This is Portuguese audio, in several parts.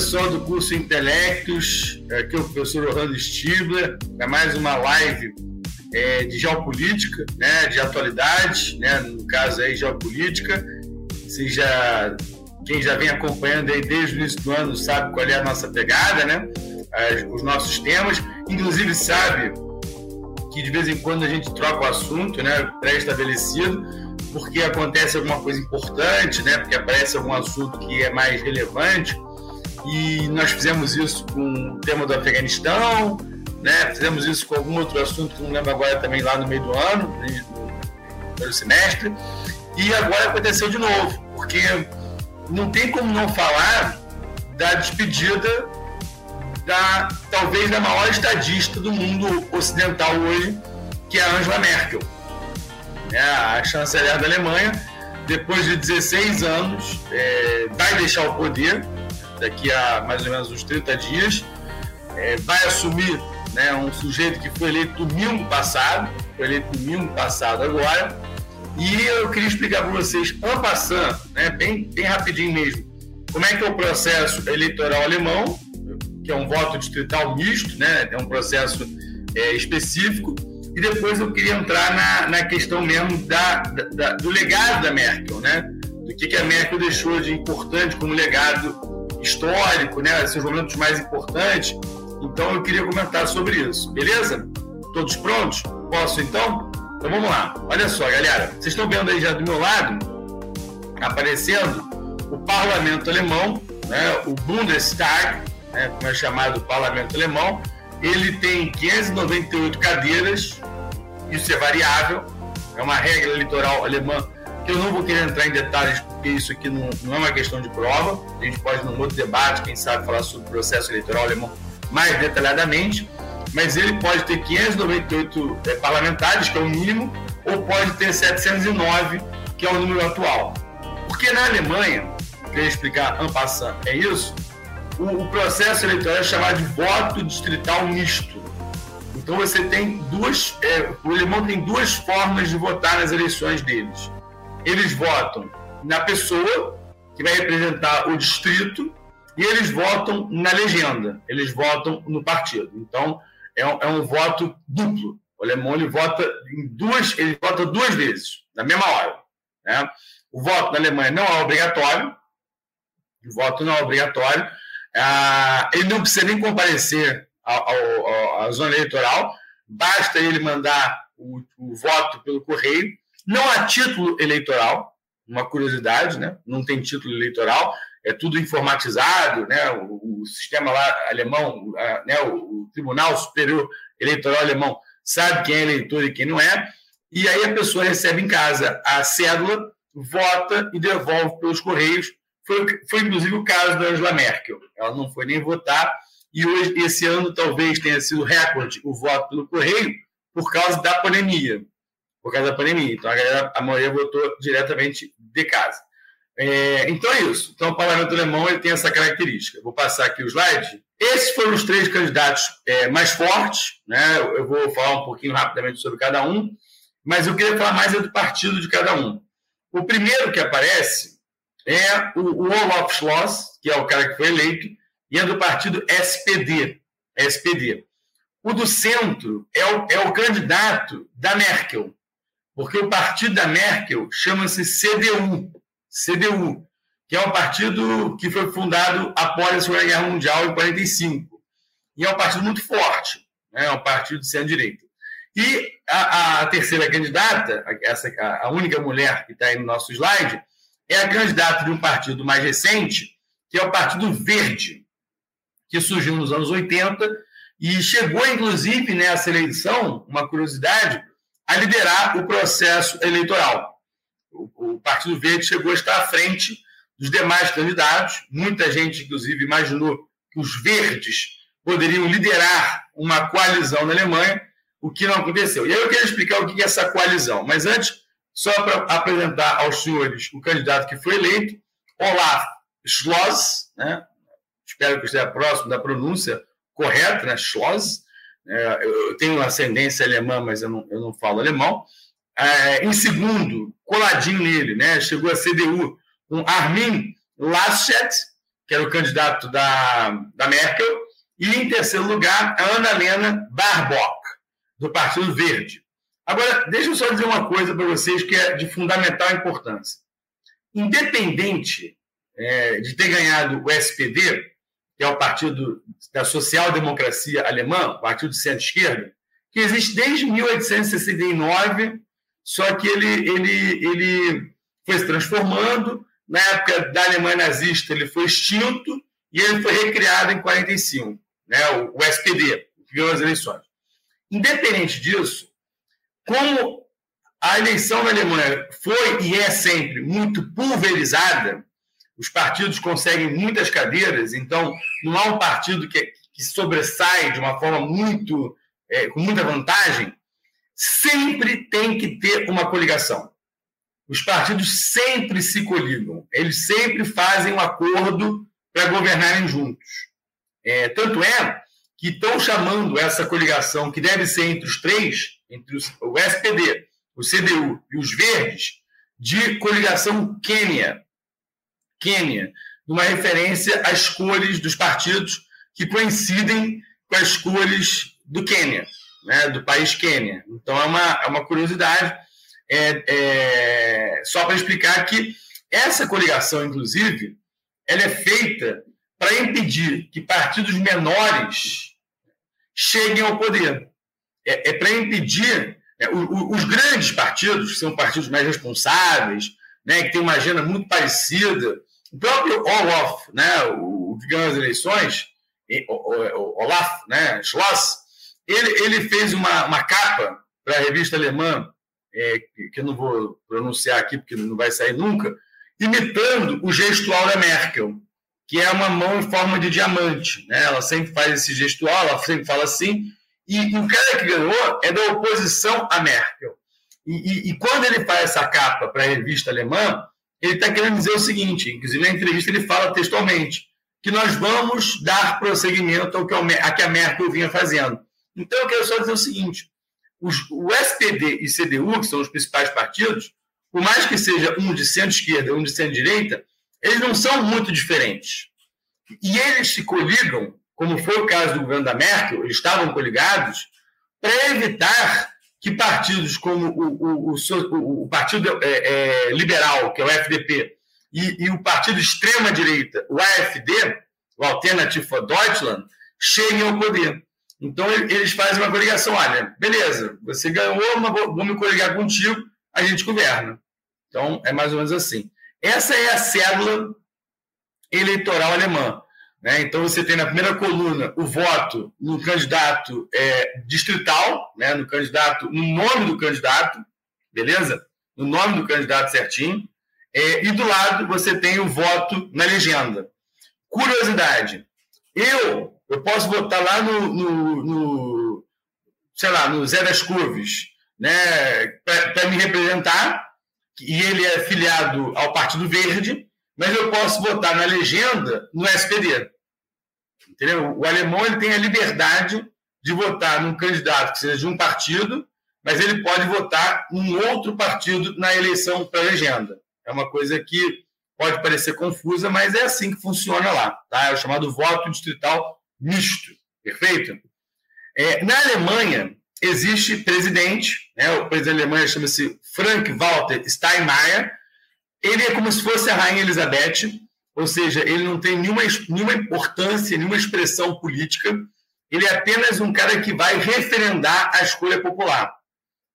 pessoal do curso Intelectos, aqui é o professor Orlando Stibler, é mais uma live é, de geopolítica, né, de atualidade, né, no caso aí geopolítica. Você já, quem já vem acompanhando aí desde o início do ano sabe qual é a nossa pegada, né, As, os nossos temas, inclusive sabe que de vez em quando a gente troca o assunto, né, pré-estabelecido, porque acontece alguma coisa importante, né, porque aparece algum assunto que é mais relevante e nós fizemos isso com o tema do Afeganistão, né? Fizemos isso com algum outro assunto que não lembro agora também lá no meio do ano, no primeiro semestre. E agora aconteceu de novo, porque não tem como não falar da despedida da talvez da maior estadista do mundo ocidental hoje, que é a Angela Merkel, né? a chanceler da Alemanha, depois de 16 anos, é, vai deixar o poder daqui a mais ou menos uns 30 dias, é, vai assumir né, um sujeito que foi eleito domingo passado, foi eleito domingo passado agora, e eu queria explicar para vocês, en passant, né, bem, bem rapidinho mesmo, como é que é o processo eleitoral alemão, que é um voto distrital misto, né, é um processo é, específico, e depois eu queria entrar na, na questão mesmo da, da, do legado da Merkel, né, do que, que a Merkel deixou de importante como legado histórico, né, seus momentos mais importantes, então eu queria comentar sobre isso, beleza? Todos prontos? Posso então? Então vamos lá. Olha só, galera. Vocês estão vendo aí já do meu lado, aparecendo o parlamento alemão, né, o Bundestag, né, como é chamado o parlamento alemão. Ele tem 598 cadeiras, isso é variável, é uma regra eleitoral alemã que eu não vou querer entrar em detalhes, porque isso aqui não, não é uma questão de prova. A gente pode, num outro debate, quem sabe, falar sobre o processo eleitoral alemão mais detalhadamente, mas ele pode ter 598 é, parlamentares, que é o mínimo, ou pode ter 709, que é o número atual. Porque na Alemanha, queria explicar en é isso, o, o processo eleitoral é chamado de voto distrital misto. Então você tem duas, é, o alemão tem duas formas de votar nas eleições deles. Eles votam na pessoa que vai representar o distrito e eles votam na legenda, eles votam no partido. Então, é um, é um voto duplo. O alemão ele vota em duas, ele vota duas vezes, na mesma hora. Né? O voto na Alemanha não é obrigatório, o voto não é obrigatório, ah, ele não precisa nem comparecer à zona eleitoral, basta ele mandar o, o voto pelo correio, não há título eleitoral, uma curiosidade, né? não tem título eleitoral, é tudo informatizado, né? o, o sistema lá alemão, a, né? O, o, Tribunal Superior Eleitoral Alemão sabe quem é eleitor e quem não é, e aí a pessoa recebe em casa a cédula, vota e devolve pelos correios. Foi, foi inclusive o caso da Angela Merkel. Ela não foi nem votar, e hoje, esse ano talvez tenha sido recorde o voto pelo correio por causa da pandemia. Por causa da pandemia. Então a, galera, a maioria votou diretamente de casa. É, então é isso. Então o parlamento alemão ele tem essa característica. Vou passar aqui o slide. Esses foram os três candidatos é, mais fortes. Né? Eu vou falar um pouquinho rapidamente sobre cada um, mas eu queria falar mais é do partido de cada um. O primeiro que aparece é o, o Olaf Schloss, que é o cara que foi eleito, e é do partido SPD. SPD. O do centro é o, é o candidato da Merkel, porque o partido da Merkel chama-se CDU, CDU, que é um partido que foi fundado após a Segunda Guerra Mundial em 45. E é um partido muito forte, né? é um partido de centro-direita. E a, a, terceira candidata, essa, a única mulher que está aí no nosso slide, é a candidata de um partido mais recente, que é o Partido Verde, que surgiu nos anos 80 e chegou, inclusive, nessa eleição, uma curiosidade, a liderar o processo eleitoral. O, o Partido Verde chegou a estar à frente dos demais candidatos. Muita gente, inclusive, imaginou que os verdes poderiam liderar uma coalizão na Alemanha, o que não aconteceu. E aí eu quero explicar o que é essa coalizão. Mas antes, só para apresentar aos senhores o candidato que foi eleito, Olaf Schloss, né? espero que esteja próximo da pronúncia correta, né? Schloss. É, eu tenho ascendência alemã, mas eu não, eu não falo alemão. É, em segundo, coladinho nele, né? Chegou a CDU com Armin Laschet, que era o candidato da, da Merkel, e em terceiro lugar, a Ana Helena Barbock, do Partido Verde. Agora, deixa eu só dizer uma coisa para vocês que é de fundamental importância. Independente é, de ter ganhado o SPD, que é o partido da social-democracia alemã, o partido de centro-esquerda, que existe desde 1869, só que ele, ele, ele foi se transformando. Na época da Alemanha nazista, ele foi extinto e ele foi recriado em 45, né, o, o SPD, que ganhou as eleições. Independente disso, como a eleição na Alemanha foi e é sempre muito pulverizada, os partidos conseguem muitas cadeiras, então não há um partido que, que sobressai de uma forma muito, é, com muita vantagem, sempre tem que ter uma coligação. Os partidos sempre se coligam, eles sempre fazem um acordo para governarem juntos. É, tanto é que estão chamando essa coligação, que deve ser entre os três, entre os, o SPD, o CDU e os Verdes, de coligação Quênia, Quênia, numa referência às cores dos partidos que coincidem com as cores do Quênia, né, do país Quênia. Então é uma, é uma curiosidade, é, é, só para explicar que essa coligação, inclusive, ela é feita para impedir que partidos menores cheguem ao poder. É, é para impedir é, os, os grandes partidos, que são partidos mais responsáveis, né, que têm uma agenda muito parecida o próprio Olaf, né, o, que ganhou as eleições, Olaf, né, Schloss, ele, ele fez uma, uma capa para a revista alemã, é, que, que eu não vou pronunciar aqui porque não vai sair nunca, imitando o gestual da Merkel, que é uma mão em forma de diamante. Né? Ela sempre faz esse gestual, ela sempre fala assim, e o cara que ganhou é da oposição à Merkel. E, e, e quando ele faz essa capa para a revista alemã, ele está querendo dizer o seguinte, inclusive na entrevista ele fala textualmente, que nós vamos dar prosseguimento ao que a, que a Merkel vinha fazendo. Então eu quero só dizer o seguinte, os, o SPD e CDU, que são os principais partidos, por mais que seja um de centro-esquerda um de centro-direita, eles não são muito diferentes. E eles se coligam, como foi o caso do governo da Merkel, eles estavam coligados, para evitar que partidos como o, o, o, o Partido é, é, Liberal, que é o FDP, e, e o partido extrema-direita, o AfD, o Alternative for Deutschland, cheguem ao poder. Então, eles fazem uma coligação. Olha, beleza, você ganhou, mas vamos coligar contigo, a gente governa. Então, é mais ou menos assim. Essa é a célula eleitoral alemã. Né? Então, você tem na primeira coluna o voto no candidato é, distrital, né? no candidato, no nome do candidato, beleza? No nome do candidato certinho. É, e do lado você tem o voto na legenda. Curiosidade: eu, eu posso votar lá no, no, no sei lá, no Zé das Curves, né, para me representar, e ele é filiado ao Partido Verde, mas eu posso votar na legenda no SPD. Entendeu? O alemão ele tem a liberdade de votar num candidato que seja de um partido, mas ele pode votar num outro partido na eleição para legenda. É uma coisa que pode parecer confusa, mas é assim que funciona lá. Tá? É o chamado voto distrital misto. Perfeito? É, na Alemanha, existe presidente, né? o presidente da Alemanha chama-se Frank-Walter Steinmeier, ele é como se fosse a Rainha Elizabeth, ou seja, ele não tem nenhuma, nenhuma importância, nenhuma expressão política, ele é apenas um cara que vai referendar a escolha popular.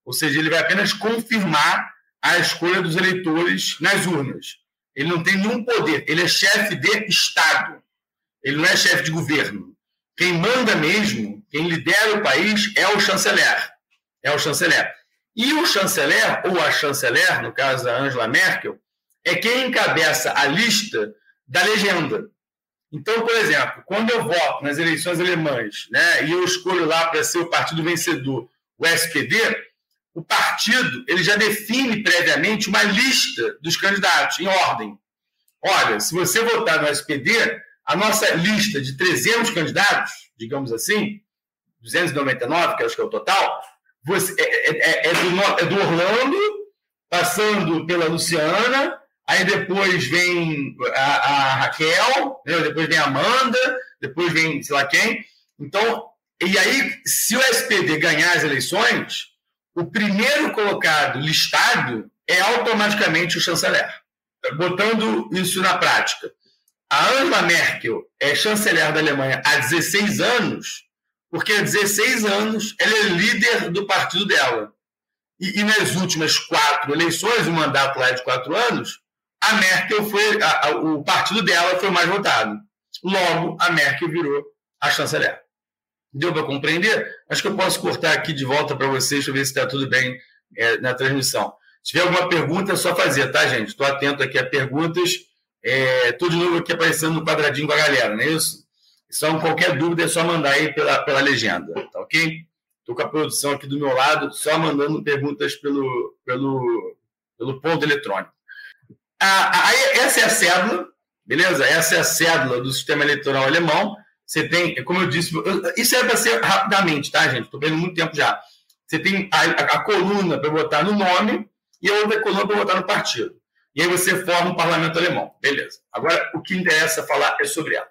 Ou seja, ele vai apenas confirmar a escolha dos eleitores nas urnas. Ele não tem nenhum poder, ele é chefe de Estado. Ele não é chefe de governo. Quem manda mesmo, quem lidera o país é o chanceler. É o chanceler. E o chanceler, ou a chanceler, no caso da Angela Merkel, é quem encabeça a lista da legenda. Então, por exemplo, quando eu voto nas eleições alemãs né, e eu escolho lá para ser o partido vencedor, o SPD, o partido ele já define previamente uma lista dos candidatos em ordem. Olha, se você votar no SPD, a nossa lista de 300 candidatos, digamos assim, 299, que acho que é o total, você, é, é, é, é do, é do Orlando, passando pela Luciana, aí depois vem a, a Raquel, né? depois vem a Amanda, depois vem sei lá quem. Então, e aí, se o SPD ganhar as eleições, o primeiro colocado listado é automaticamente o chanceler. Botando isso na prática. A Angela Merkel é chanceler da Alemanha há 16 anos, porque há 16 anos ela é líder do partido dela. E, e nas últimas quatro eleições, o mandato lá é de quatro anos, a Merkel foi, a, a, o partido dela foi o mais votado. Logo, a Merkel virou a chanceler. Deu para compreender? Acho que eu posso cortar aqui de volta para vocês, para ver se está tudo bem é, na transmissão. Se tiver alguma pergunta, é só fazer, tá, gente? Estou atento aqui a perguntas. É, de novo aqui aparecendo no quadradinho com a galera, não é isso? Só qualquer dúvida é só mandar aí pela, pela legenda, tá ok? Estou com a produção aqui do meu lado, só mandando perguntas pelo, pelo, pelo ponto eletrônico. Ah, aí, essa é a cédula, beleza? Essa é a cédula do sistema eleitoral alemão. Você tem, como eu disse, isso é para ser rapidamente, tá, gente? Estou vendo muito tempo já. Você tem a, a, a coluna para botar no nome e a outra coluna para botar no partido. E aí você forma um parlamento alemão. Beleza. Agora, o que interessa falar é sobre ela.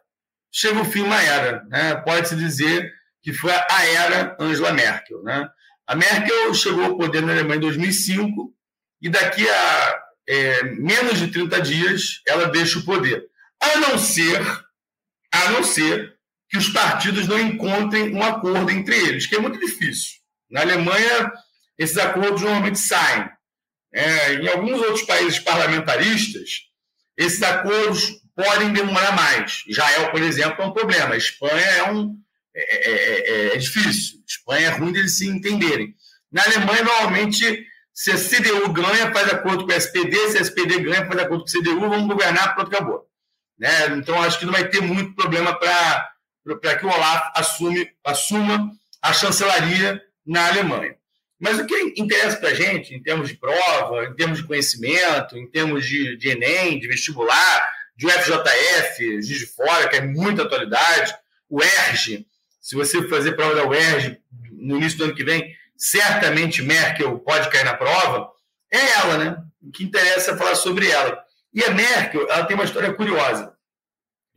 Chega o fim uma era, né? Pode-se dizer que foi a era Angela Merkel, né? A Merkel chegou ao poder na Alemanha em 2005 e daqui a é, menos de 30 dias ela deixa o poder. A não ser, a não ser que os partidos não encontrem um acordo entre eles, que é muito difícil. Na Alemanha, esses acordos normalmente saem. É, em alguns outros países parlamentaristas, esses acordos podem demorar mais. Israel, por exemplo, é um problema. A Espanha é um é, é, é, é difícil. A Espanha é ruim deles se entenderem. Na Alemanha, normalmente, se a CDU ganha, faz acordo com o SPD, se a SPD ganha, faz acordo com o CDU, vamos governar, pronto, acabou. Né? Então, acho que não vai ter muito problema para que o Olaf assume, assuma a chancelaria na Alemanha. Mas o que interessa para a gente, em termos de prova, em termos de conhecimento, em termos de, de Enem, de vestibular, de UFJF, Juiz de Fora, que é muita atualidade, o ERG, se você fazer prova da UERJ no início do ano que vem, certamente Merkel pode cair na prova, é ela, né? O que interessa é falar sobre ela. E a Merkel, ela tem uma história curiosa.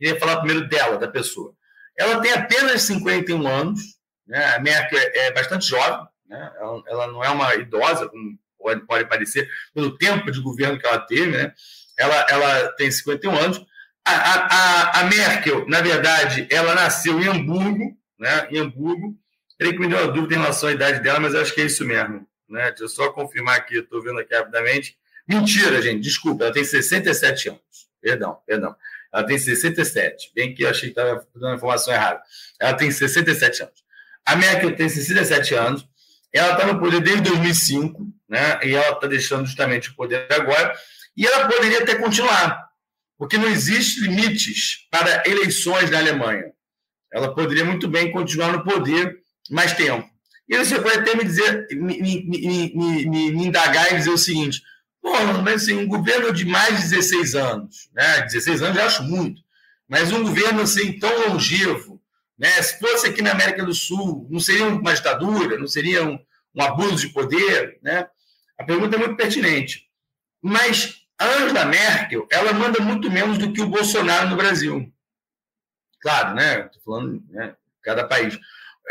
Eu ia falar primeiro dela, da pessoa. Ela tem apenas 51 anos, né? a Merkel é, bastante jovem, né? ela, ela, não é uma idosa, como pode, pode parecer, pelo tempo de governo que ela teve, né? ela, ela tem 51 anos. A, a, a Merkel, na verdade, ela nasceu em Hamburgo, né? em Hamburgo, ele que me deu uma dúvida em relação à idade dela, mas acho que é isso mesmo. Né? Deixa eu só confirmar aqui, estou vendo aqui rapidamente. Mentira, gente, desculpa, ela tem 67 anos. Perdão, perdão. Ela tem 67. Bem que eu achei que estava dando a informação errada. Ela tem 67 anos. A Merkel tem 67 anos. Ela está no poder desde 2005, né? E ela está deixando justamente o poder agora. E ela poderia até continuar, porque não existe limites para eleições na Alemanha. Ela poderia muito bem continuar no poder mais tempo. E você pode até me dizer, me, me, me, me, indagar e dizer o seguinte: Pô, mas assim, um governo de mais de 16 anos, né? 16 anos eu acho muito, mas um governo assim tão longevo, né? Se fosse aqui na América do Sul, não seria uma ditadura, não seria um, um abuso de poder, né? A pergunta é muito pertinente. Mas a Angela Merkel, ela manda muito menos do que o Bolsonaro no Brasil. Claro, né? Estou falando, né? Cada país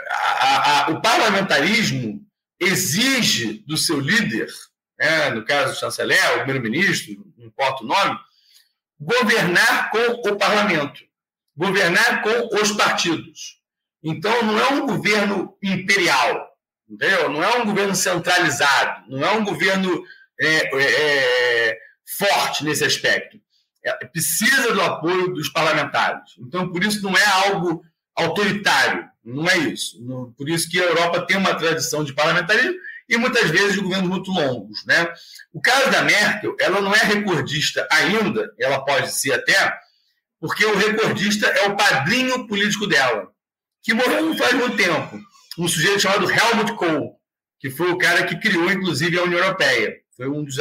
a, a, o parlamentarismo exige do seu líder, né, no caso do chanceler, o primeiro-ministro, não importa o nome, governar com o parlamento, governar com os partidos. Então, não é um governo imperial, entendeu? não é um governo centralizado, não é um governo é, é, é forte nesse aspecto. É, precisa do apoio dos parlamentares. Então, por isso, não é algo autoritário. Não é isso. Por isso que a Europa tem uma tradição de parlamentarismo e muitas vezes de governos muito longos. Né? O caso da Merkel, ela não é recordista ainda, ela pode ser até, porque o recordista é o padrinho político dela, que morreu não faz muito tempo. Um sujeito chamado Helmut Kohl, que foi o cara que criou, inclusive, a União Europeia. Foi um dos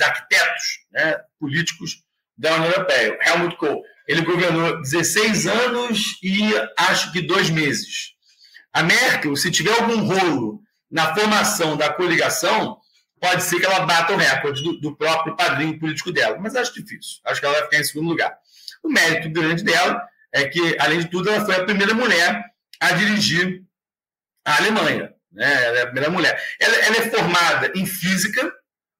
arquitetos né, políticos da União Europeia, Helmut Kohl. Ele governou 16 anos e acho que dois meses. A Merkel, se tiver algum rolo na formação da coligação, pode ser que ela bata o recorde do, do, próprio padrinho político dela, mas acho difícil. Acho que ela vai ficar em segundo lugar. O mérito grande dela é que, além de tudo, ela foi a primeira mulher a dirigir a Alemanha. Né? Ela é a primeira mulher. Ela, ela é formada em física,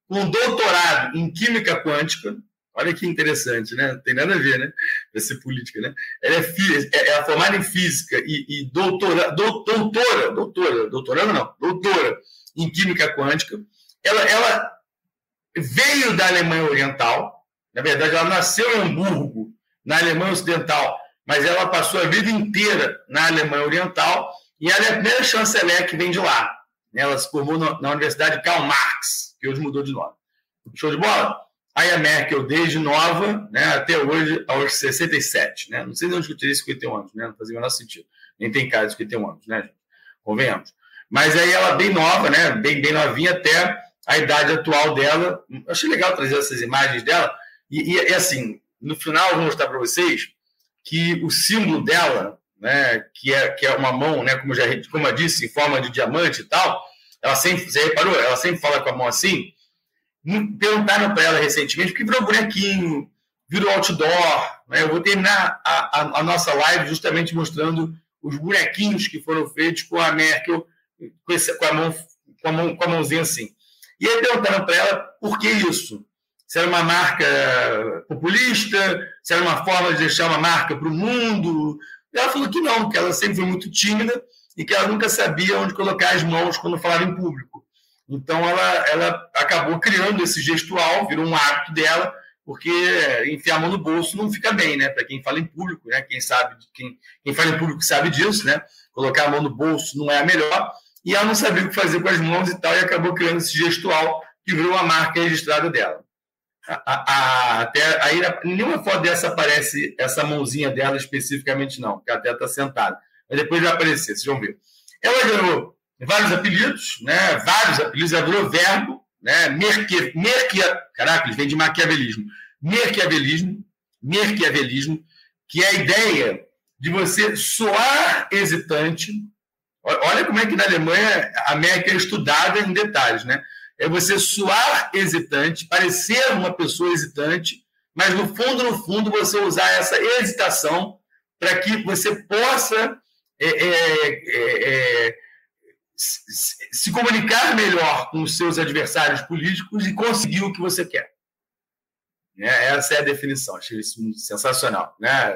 com doutorado em química quântica. Olha que interessante, né? Não tem nada a ver, né? Vai ser política, né? Ela é, é, é formada em física e, e doutora, doutora, doutora, doutorando não, doutora em química quântica. Ela, ela veio da Alemanha Oriental, na verdade, ela nasceu em Hamburgo, na Alemanha Ocidental, mas ela passou a vida inteira na Alemanha Oriental e ela é a primeira chanceler que vem de lá. Ela se formou na Universidade Karl Marx, que hoje mudou de nome. Show de bola? Aí a Merkel, desde nova, né, até hoje, aos 67. Né? Não sei de onde eu tirei 51 anos, né? não fazia o menor sentido. Nem tem cara de 51 anos, né, gente? Convenhamos. Mas aí ela bem nova, né? Bem, bem novinha até a idade atual dela. Eu achei legal trazer essas imagens dela. E, e, e assim, no final eu vou mostrar para vocês que o símbolo dela, né, que é que é uma mão, né, como já como eu disse, em forma de diamante e tal, ela sempre, você reparou, ela sempre fala com a mão assim. Perguntaram para ela recentemente porque virou bonequinho, virou outdoor. Né? Eu vou terminar a, a, a, nossa live justamente mostrando os bonequinhos que foram feitos com a Merkel, com, esse, com, a, mão, com, a, mão, com a mãozinha assim. E aí perguntaram para ela por que isso? Se era uma marca populista, se era uma forma de deixar uma marca para o mundo. E ela falou que não, que ela sempre foi muito tímida e que ela nunca sabia onde colocar as mãos quando falava em público. Então ela, ela acabou criando esse gestual, virou um hábito dela, porque enfiar a mão no bolso não fica bem, né? Para quem fala em público, né? Quem sabe, quem, quem fala em público sabe disso, né? Colocar a mão no bolso não é a melhor. E ela não sabia o que fazer com as mãos e tal, e acabou criando esse gestual que virou a marca registrada dela. A, a, até aí nenhuma foto dessa aparece essa mãozinha dela especificamente não, porque até está sentada. Mas depois vai aparecer, vocês vão ver. Ela ganhou vários apelidos, né? Vários apelidos, ela virou verbo, né? Merque, merque, caraca, ele vem de maquiavelismo. Merquiavelismo, merquiavelismo, que é a ideia de você soar hesitante. Olha como é que na Alemanha a Merkel é estudada em detalhes, né? É você soar hesitante, parecer uma pessoa hesitante, mas no fundo, no fundo, você usar essa hesitação para que você possa é, é, é, é se comunicar melhor com os seus adversários políticos e conseguir o que você quer. Né? Essa é a definição, achei isso sensacional. Né?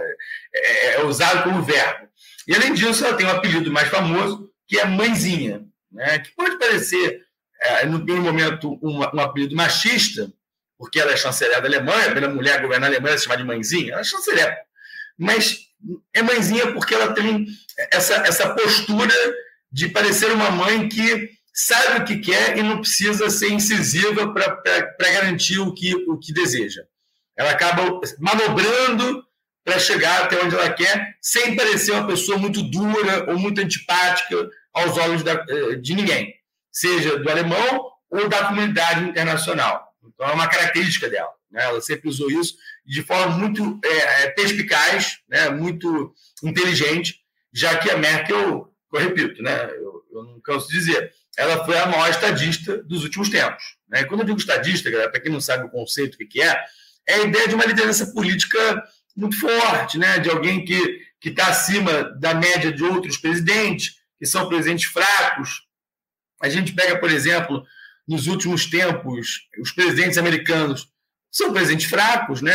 É, é, usado como verbo. E, além disso, ela tem um apelido mais famoso, que é Mãezinha, né? que pode parecer, é, no primeiro momento, um, um, apelido machista, porque ela é chanceler da Alemanha, a primeira mulher governar a Alemanha é chamada de Mãezinha, ela é chanceler. Mas é mãezinha porque ela tem essa, essa postura de parecer uma mãe que sabe o que quer e não precisa ser incisiva para garantir o que, o que deseja. Ela acaba manobrando para chegar até onde ela quer, sem parecer uma pessoa muito dura ou muito antipática aos olhos da, eh, de ninguém, seja do alemão ou da comunidade internacional. Então, é uma característica dela. Né? Ela sempre usou isso de forma muito é, perspicaz, né? muito inteligente, já que a Merkel, eu repito, né? eu, eu não canso de dizer, ela foi a maior estadista dos últimos tempos. Né? quando eu digo estadista, para quem não sabe o conceito, o que é, é a ideia de uma liderança política muito forte, né? de alguém que está acima da média de outros presidentes, que são presidentes fracos. A gente pega, por exemplo, nos últimos tempos, os presidentes americanos são presidentes fracos, né?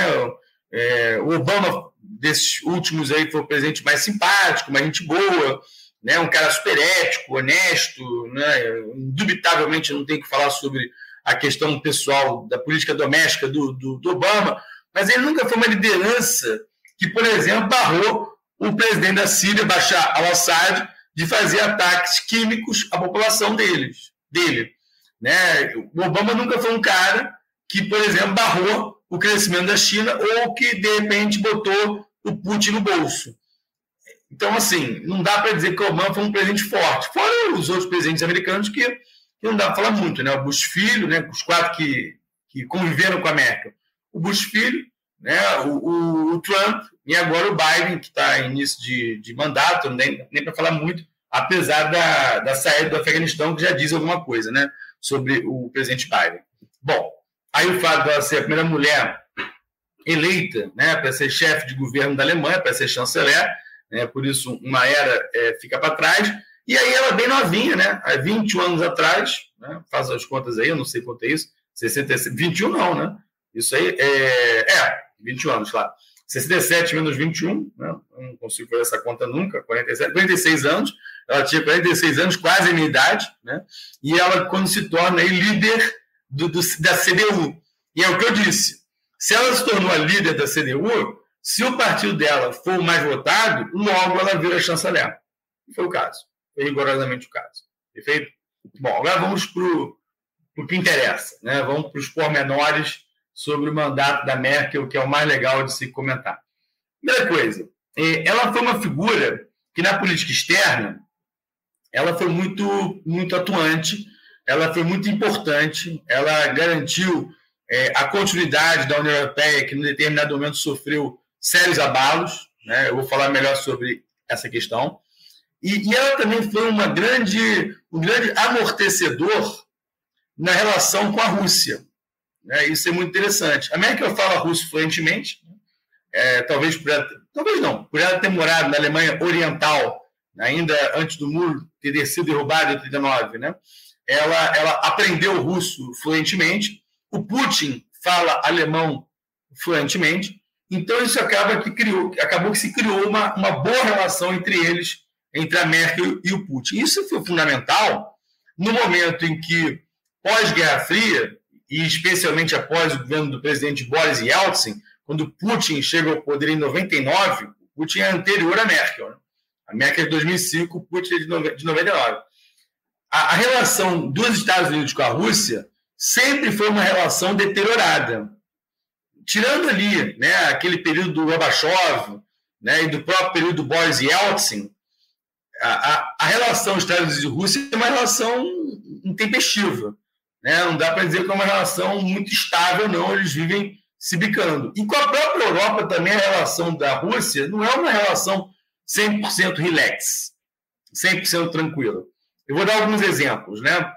É, o Obama, desses últimos aí, foi o presidente mais simpático, mais gente boa, né? um cara super ético, honesto, né? indubitavelmente não tem que falar sobre a questão pessoal da política doméstica do, do, do Obama, mas ele nunca foi uma liderança que, por exemplo, barrou o presidente da Síria, Bashar al-Assad, de fazer ataques químicos à população deles, dele. Né? O Obama nunca foi um cara que, por exemplo, barrou o crescimento da China ou que, de repente, botou o Putin no bolso. Então, assim, não dá para dizer que o Obama foi um presidente forte. Fora os outros presidentes americanos que, que não dá para falar muito, né? O Bush Filho, né? os quatro que, que conviveram com a Merkel. O Bush Filho, né? o, o, o Trump e agora o Biden, que está em início de, de mandato, nem, nem para falar muito, apesar da, da saída do Afeganistão, que já diz alguma coisa, né? sobre o presidente Biden. Bom, aí o fato dela ser a primeira mulher eleita né, para ser chefe de governo da Alemanha, para ser chanceler, né, por isso uma era é, fica para trás. E aí ela bem novinha, né? Há 21 anos atrás, né, faz as contas aí, eu não sei quanto é isso, 66, 21 não, né? Isso aí é, é 21 anos, claro. 67 menos 21, né? não consigo fazer essa conta nunca, 47, 46 anos, ela tinha 46 anos, quase a minha idade, né? e ela, quando se torna aí, líder do, do, da CDU. E é o que eu disse, se ela se tornou a líder da CDU, se o partido dela for o mais votado, logo ela vira chanceler. Foi o caso, foi rigorosamente o caso. Perfeito? Bom, agora vamos para o que interessa, né? vamos para os pormenores sobre o mandato da Merkel, que é o mais legal de se comentar. Primeira coisa, é, ela foi uma figura que na política externa ela foi muito, muito atuante, ela foi muito importante, ela garantiu é, a continuidade da União Europeia, que em determinado momento sofreu sérios abalos, né? eu vou falar melhor sobre essa questão, e, e ela também foi uma grande, um grande amortecedor na relação com a Rússia. Né? Isso é muito interessante. A Merkel fala russo fluentemente, é, talvez por ela, talvez não, por ela ter morado na Alemanha Oriental, ainda antes do muro ter sido derrubado em 39, né? Ela, ela aprendeu russo fluentemente. O Putin fala alemão fluentemente. Então isso acaba que criou, acabou que se criou uma, uma boa relação entre eles, entre a Merkel e o Putin. Isso foi fundamental no momento em que pós-Guerra Fria e especialmente após o governo do presidente Boris Yeltsin, quando Putin chega ao poder em 99, Putin é anterior à Merkel. Né? A Merkel é de 2005, Putin é de 99. A, a relação dos Estados Unidos com a Rússia sempre foi uma relação deteriorada. Tirando ali né, aquele período do Gorbachev né, e do próprio período do Boris Yeltsin, a, a, a relação Estados Unidos e Rússia é uma relação intempestiva. Né? Não dá para dizer que é uma relação muito estável, não. Eles vivem se bicando. E com a própria Europa também, a relação da Rússia não é uma relação 100% relax, 100% tranquila. Eu vou dar alguns exemplos. Né?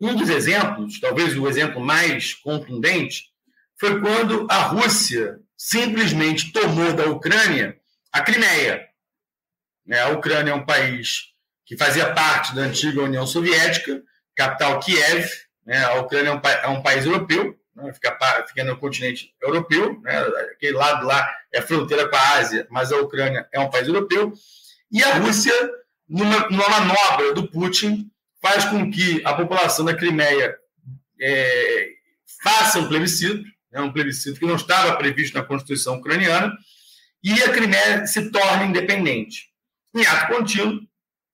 Um dos exemplos, talvez o exemplo mais contundente, foi quando a Rússia simplesmente tomou da Ucrânia a Crimeia. Né? A Ucrânia é um país que fazia parte da antiga União Soviética, capital Kiev, né? A Ucrânia é um, é país europeu, né? fica, no continente europeu, aquele lado lá é fronteira com a Ásia, mas a Ucrânia é um país europeu. E a Rússia, numa, numa manobra do Putin, faz com que a população da Crimeia é, faça um plebiscito, né? um plebiscito que não estava previsto na Constituição ucraniana, e a Crimeia se torna independente. Em ato contínuo,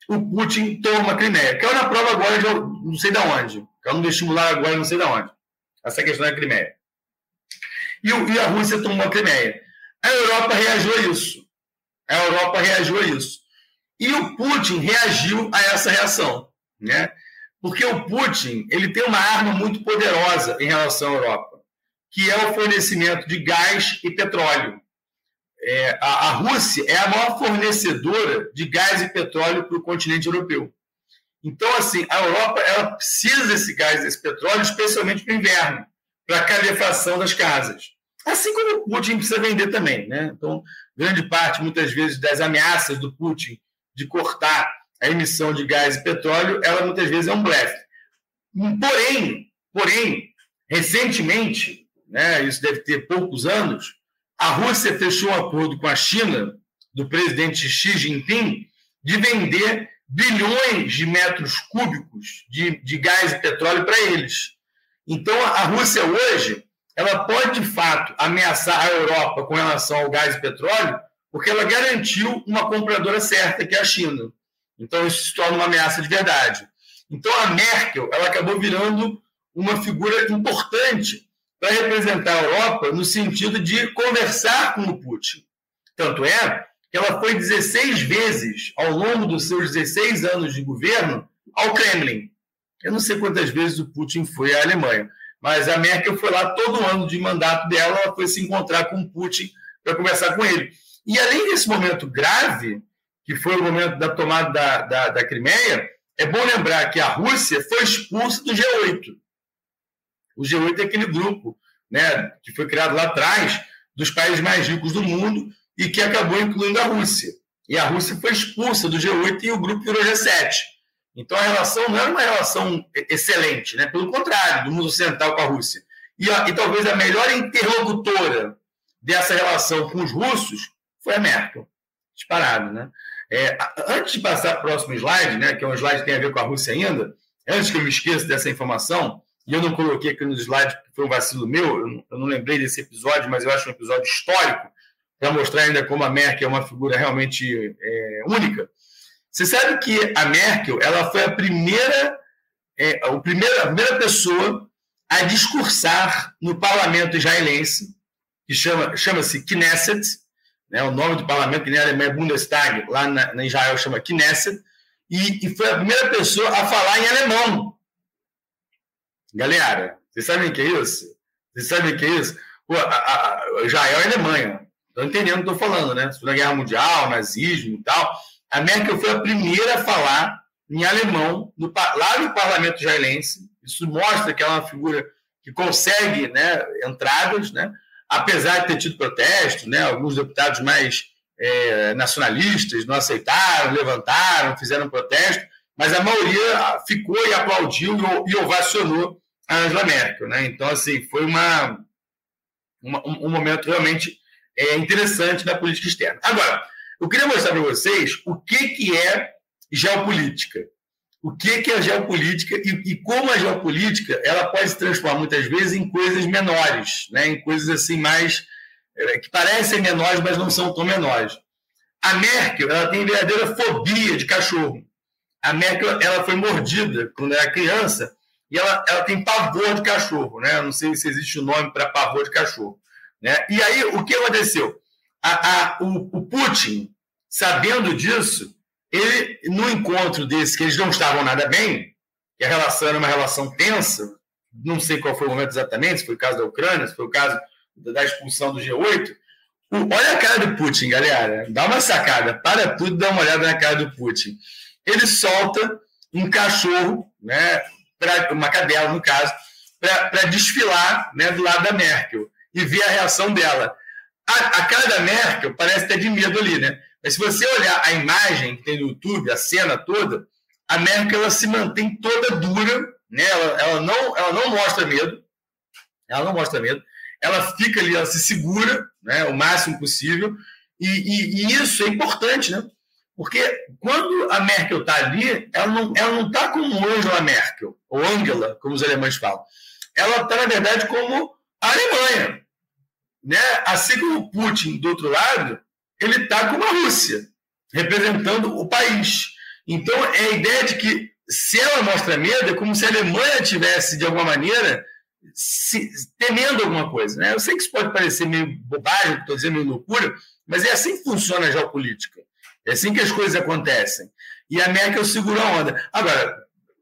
o Putin toma a Crimeia. Caiu na prova agora de não sei de onde. Caiu no vestibular agora não sei de onde. Essa questão da Crimeia. E, e a Rússia tomou a Crimeia. A Europa reagiu a isso. A Europa reagiu a isso. E o Putin reagiu a essa reação. Né? Porque o Putin ele tem uma arma muito poderosa em relação à Europa, que é o fornecimento de gás e petróleo é, a, a, Rússia é a maior fornecedora de gás e petróleo para o continente europeu. Então, assim, a Europa ela precisa desse gás, desse petróleo, especialmente para o inverno, para a calefação das casas. Assim como o Putin precisa vender também. Né? Então, grande parte, muitas vezes, das ameaças do Putin de cortar a emissão de gás e petróleo, ela muitas vezes é um blefe. Porém, porém, recentemente, né, isso deve ter poucos anos, a Rússia fechou um acordo com a China, do presidente Xi Jinping, de vender bilhões de metros cúbicos de, de gás e petróleo para eles. Então, a Rússia hoje ela pode, de fato, ameaçar a Europa com relação ao gás e petróleo, porque ela garantiu uma compradora certa, que é a China. Então, isso se torna uma ameaça de verdade. Então, a Merkel ela acabou virando uma figura importante para representar a Europa no sentido de conversar com o Putin. Tanto é que ela foi 16 vezes, ao longo dos seus 16 anos de governo, ao Kremlin. Eu não sei quantas vezes o Putin foi à Alemanha, mas a Merkel foi lá todo ano de mandato dela, ela foi se encontrar com o Putin para conversar com ele. E além desse momento grave, que foi o momento da tomada da, da, da Crimeia, é bom lembrar que a Rússia foi expulsa do G8. O G8 é aquele grupo né, que foi criado lá atrás dos países mais ricos do mundo e que acabou incluindo a Rússia. E a Rússia foi expulsa do G8 e o grupo virou G7. Então a relação não era uma relação excelente, né? pelo contrário, do mundo ocidental com a Rússia. E, e talvez a melhor interlocutora dessa relação com os russos foi a Merkel. Disparado, né? É, antes de passar para o próximo slide, né, que é um slide que tem a ver com a Rússia ainda, antes que eu me esqueça dessa informação, e eu não coloquei aqui nos slides porque foi um vacilo meu, eu não, eu não lembrei desse episódio, mas eu acho um episódio histórico, para mostrar ainda como a Merkel é uma figura realmente é, única. Você sabe que a Merkel ela foi a primeira, é, a, primeira, a primeira pessoa a discursar no parlamento israelense, que chama, chama-se Knesset, né, o nome do parlamento, que Alemanha é Bundestag, lá na, na, Israel chama Knesset, e, e, foi a primeira pessoa a falar em alemão. Galera, vocês sabem o que é isso? Vocês sabem o que é isso? Pô, a, a, Israel é Alemanha. Estão entendendo o que estou falando, né? Segunda Guerra Mundial, nazismo e tal. A Merkel foi a primeira a falar em alemão no, lá no parlamento israelense. Isso mostra que ela é uma figura que consegue né, entradas, né? apesar de ter tido protesto, né, alguns deputados mais é, nacionalistas não aceitaram, levantaram, fizeram protesto, mas a maioria ficou e aplaudiu e ovacionou a Angela Merkel. Né? Então, assim, foi uma, uma um momento realmente é, interessante na política externa. Agora, eu queria mostrar para vocês o que, que é geopolítica o que, que é geopolítica e, e, como a geopolítica ela pode se transformar muitas vezes em coisas menores, né? em coisas assim mais é, que parecem menores, mas não são tão menores. A Merkel ela tem verdadeira fobia de cachorro. A Merkel ela foi mordida quando era criança e ela, ela tem pavor de cachorro, né? Não sei se existe o um nome para pavor de cachorro, né? E aí o que aconteceu? A, a, o, o Putin, sabendo disso, ele, no encontro desse, que eles não estavam nada bem, que a relação era uma relação tensa, não sei qual foi o momento exatamente, se foi o caso da Ucrânia, se foi o caso da expulsão do G8. Olha a cara do Putin, galera. Dá uma sacada, para tudo, dá uma olhada na cara do Putin. Ele solta um cachorro, né, pra, uma cadela, no caso, para desfilar né, do lado da Merkel e ver a reação dela. A, a cara da Merkel parece ter de medo ali, né? Mas se você olhar a imagem que tem no YouTube, a cena toda, a Merkel ela se mantém toda dura, né? ela, ela, não, ela não mostra medo, ela não mostra medo, ela fica ali, ela se segura né, o máximo possível, e, e, e isso é importante, né? Porque quando a Merkel está ali, ela não ela não está como Angela Merkel, ou Angela, como os alemães falam. Ela está, na verdade, como a Alemanha. Né? Assim como o Putin, do outro lado, ele está com a Rússia, representando o país. Então, é a ideia de que se ela mostra medo, é como se a Alemanha tivesse, de alguma maneira, se, temendo alguma coisa. Né? Eu sei que isso pode parecer meio bobagem, estou dizendo meio loucura, mas é assim que funciona a geopolítica. É assim que as coisas acontecem. E a Merkel segurou a onda. Agora,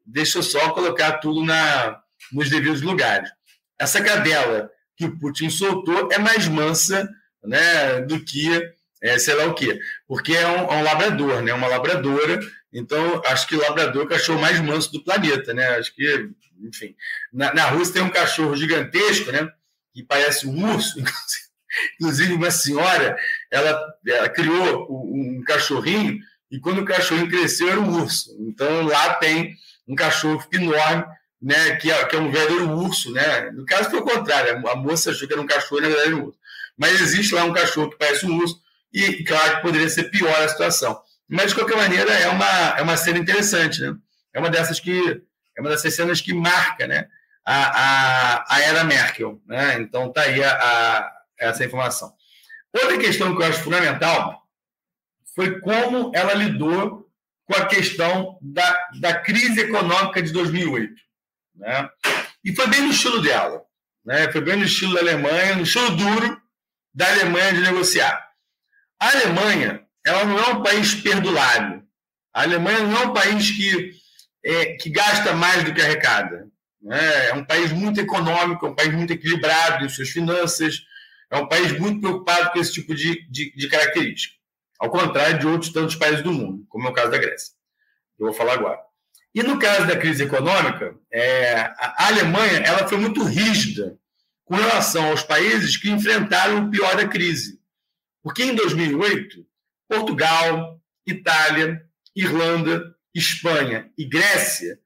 deixa eu só colocar tudo na, nos devidos lugares. Essa cadela que o Putin soltou é mais mansa né, do que é, sei lá o quê. Porque é um, é um, labrador, né? Uma labradora. Então, acho que o labrador é o cachorro mais manso do planeta, né? Acho que, enfim. Na, na Rússia tem um cachorro gigantesco, né? Que parece um urso. Inclusive, uma senhora, ela, ela criou um cachorrinho e quando o cachorrinho cresceu era um urso. Então, lá tem um cachorro enorme, né? Que é, que é um verdadeiro urso, né? No caso, foi o contrário. A moça achou que era um cachorro, na verdade, era um urso. Mas existe lá um cachorro que parece um urso e claro que poderia ser pior a situação. Mas, de qualquer maneira, é uma, é uma cena interessante, né? É uma dessas que é uma dessas cenas que marca né, a, a, a era Merkel. Né? Então, está aí a, a, essa informação. Outra questão que eu acho fundamental foi como ela lidou com a questão da, da crise econômica de 2008. Né? E foi bem no estilo dela. Né? Foi bem no estilo da Alemanha, no estilo duro da Alemanha de negociar. A Alemanha ela não é um país perdulário. A Alemanha não é um país que, é, que gasta mais do que arrecada. Né? É um país muito econômico, é um país muito equilibrado em suas finanças, é um país muito preocupado com esse tipo de, de, de característica. Ao contrário de outros tantos países do mundo, como é o caso da Grécia. Eu vou falar agora. E no caso da crise econômica, é, a Alemanha ela foi muito rígida com relação aos países que enfrentaram o pior da crise. Porque em 2008, Portugal, Itália, Irlanda, Espanha e Grécia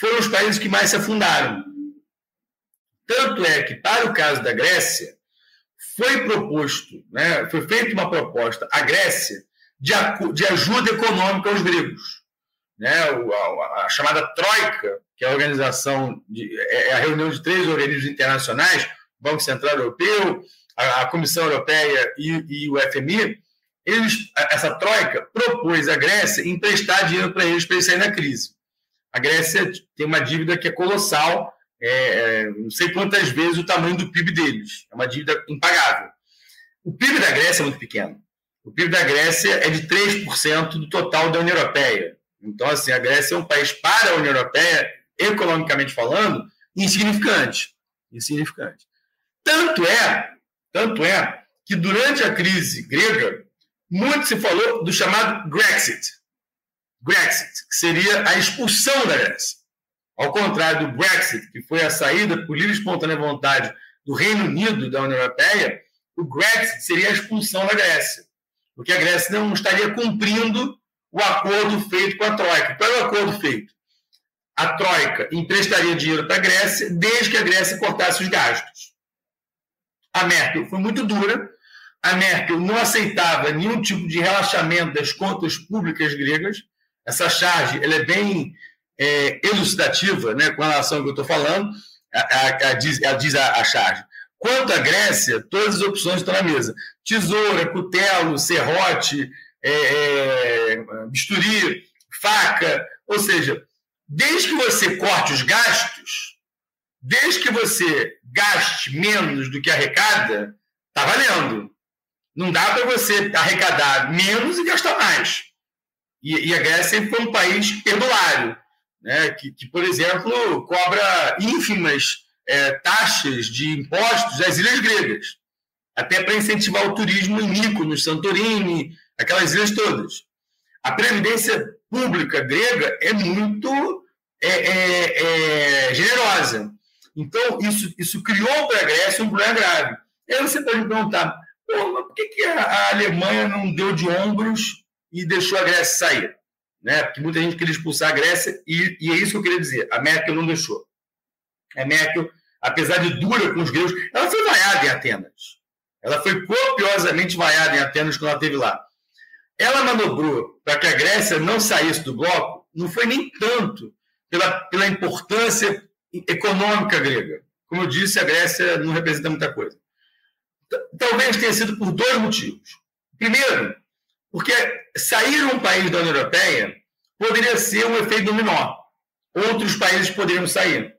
foram os países que mais se afundaram. Tanto é que, para o caso da Grécia, foi proposto, né, foi feita uma proposta à Grécia de, de ajuda econômica aos gregos. Né, a, a, chamada Troika, que é a organização, de, é, é a reunião de três organismos internacionais, Banco Central Europeu, a, a Comissão Europeia e, e, o FMI, eles, essa Troika propôs à Grécia emprestar dinheiro para eles para eles saírem da crise. A Grécia tem uma dívida que é colossal, é, é, não sei quantas vezes o tamanho do PIB deles. É uma dívida impagável. O PIB da Grécia é muito pequeno. O PIB da Grécia é de 3% do total da União Europeia. Então, assim, a Grécia é um país para a União Europeia, economicamente falando, insignificante. Insignificante. Tanto é, tanto é que durante a crise grega, muito se falou do chamado Brexit. Brexit, que seria a expulsão da Grécia. Ao contrário do Brexit, que foi a saída por livre e espontânea vontade do Reino Unido da União Europeia, o Brexit seria a expulsão da Grécia, porque a Grécia não estaria cumprindo o acordo feito com a Troika. Qual é o acordo feito? A Troika emprestaria dinheiro para a Grécia desde que a Grécia cortasse os gastos. A Merkel foi muito dura. A Merkel não aceitava nenhum tipo de relaxamento das contas públicas gregas. Essa charge ela é bem é, elucidativa né, com relação ao que eu estou falando, a, a, a, diz, ela diz a, a charge. Quanto à Grécia, todas as opções estão na mesa. Tesoura, cutelo, serrote, é, é, bisturi, faca. Ou seja, desde que você corte os gastos, desde que você gaste menos do que arrecada, está valendo. Não dá para você arrecadar menos e gastar mais. E, e a Grécia sempre foi um país perdulário né, que, que, por exemplo, cobra ínfimas é, taxas de impostos às ilhas gregas, até para incentivar o turismo em Mykonos, Santorini, aquelas ilhas todas. A previdência pública grega é muito é, é, é generosa. Então, isso, isso criou para a Grécia um problema grave. E aí você pode me perguntar, por que, que a, a Alemanha não deu de ombros e deixou a Grécia sair? Né? Porque muita gente queria expulsar a Grécia e, e é isso que eu queria dizer. A Merkel não deixou. A Merkel, apesar de dura com os gregos, ela foi vaiada em Atenas. Ela foi copiosamente vaiada em Atenas quando ela esteve lá. Ela manobrou para que a Grécia não saísse do bloco, não foi nem tanto pela, pela importância econômica grega. Como eu disse, a Grécia não representa muita coisa. Talvez tenha sido por dois motivos. Primeiro, porque sair um país da União Europeia poderia ser um efeito dominó. Outros países poderiam sair.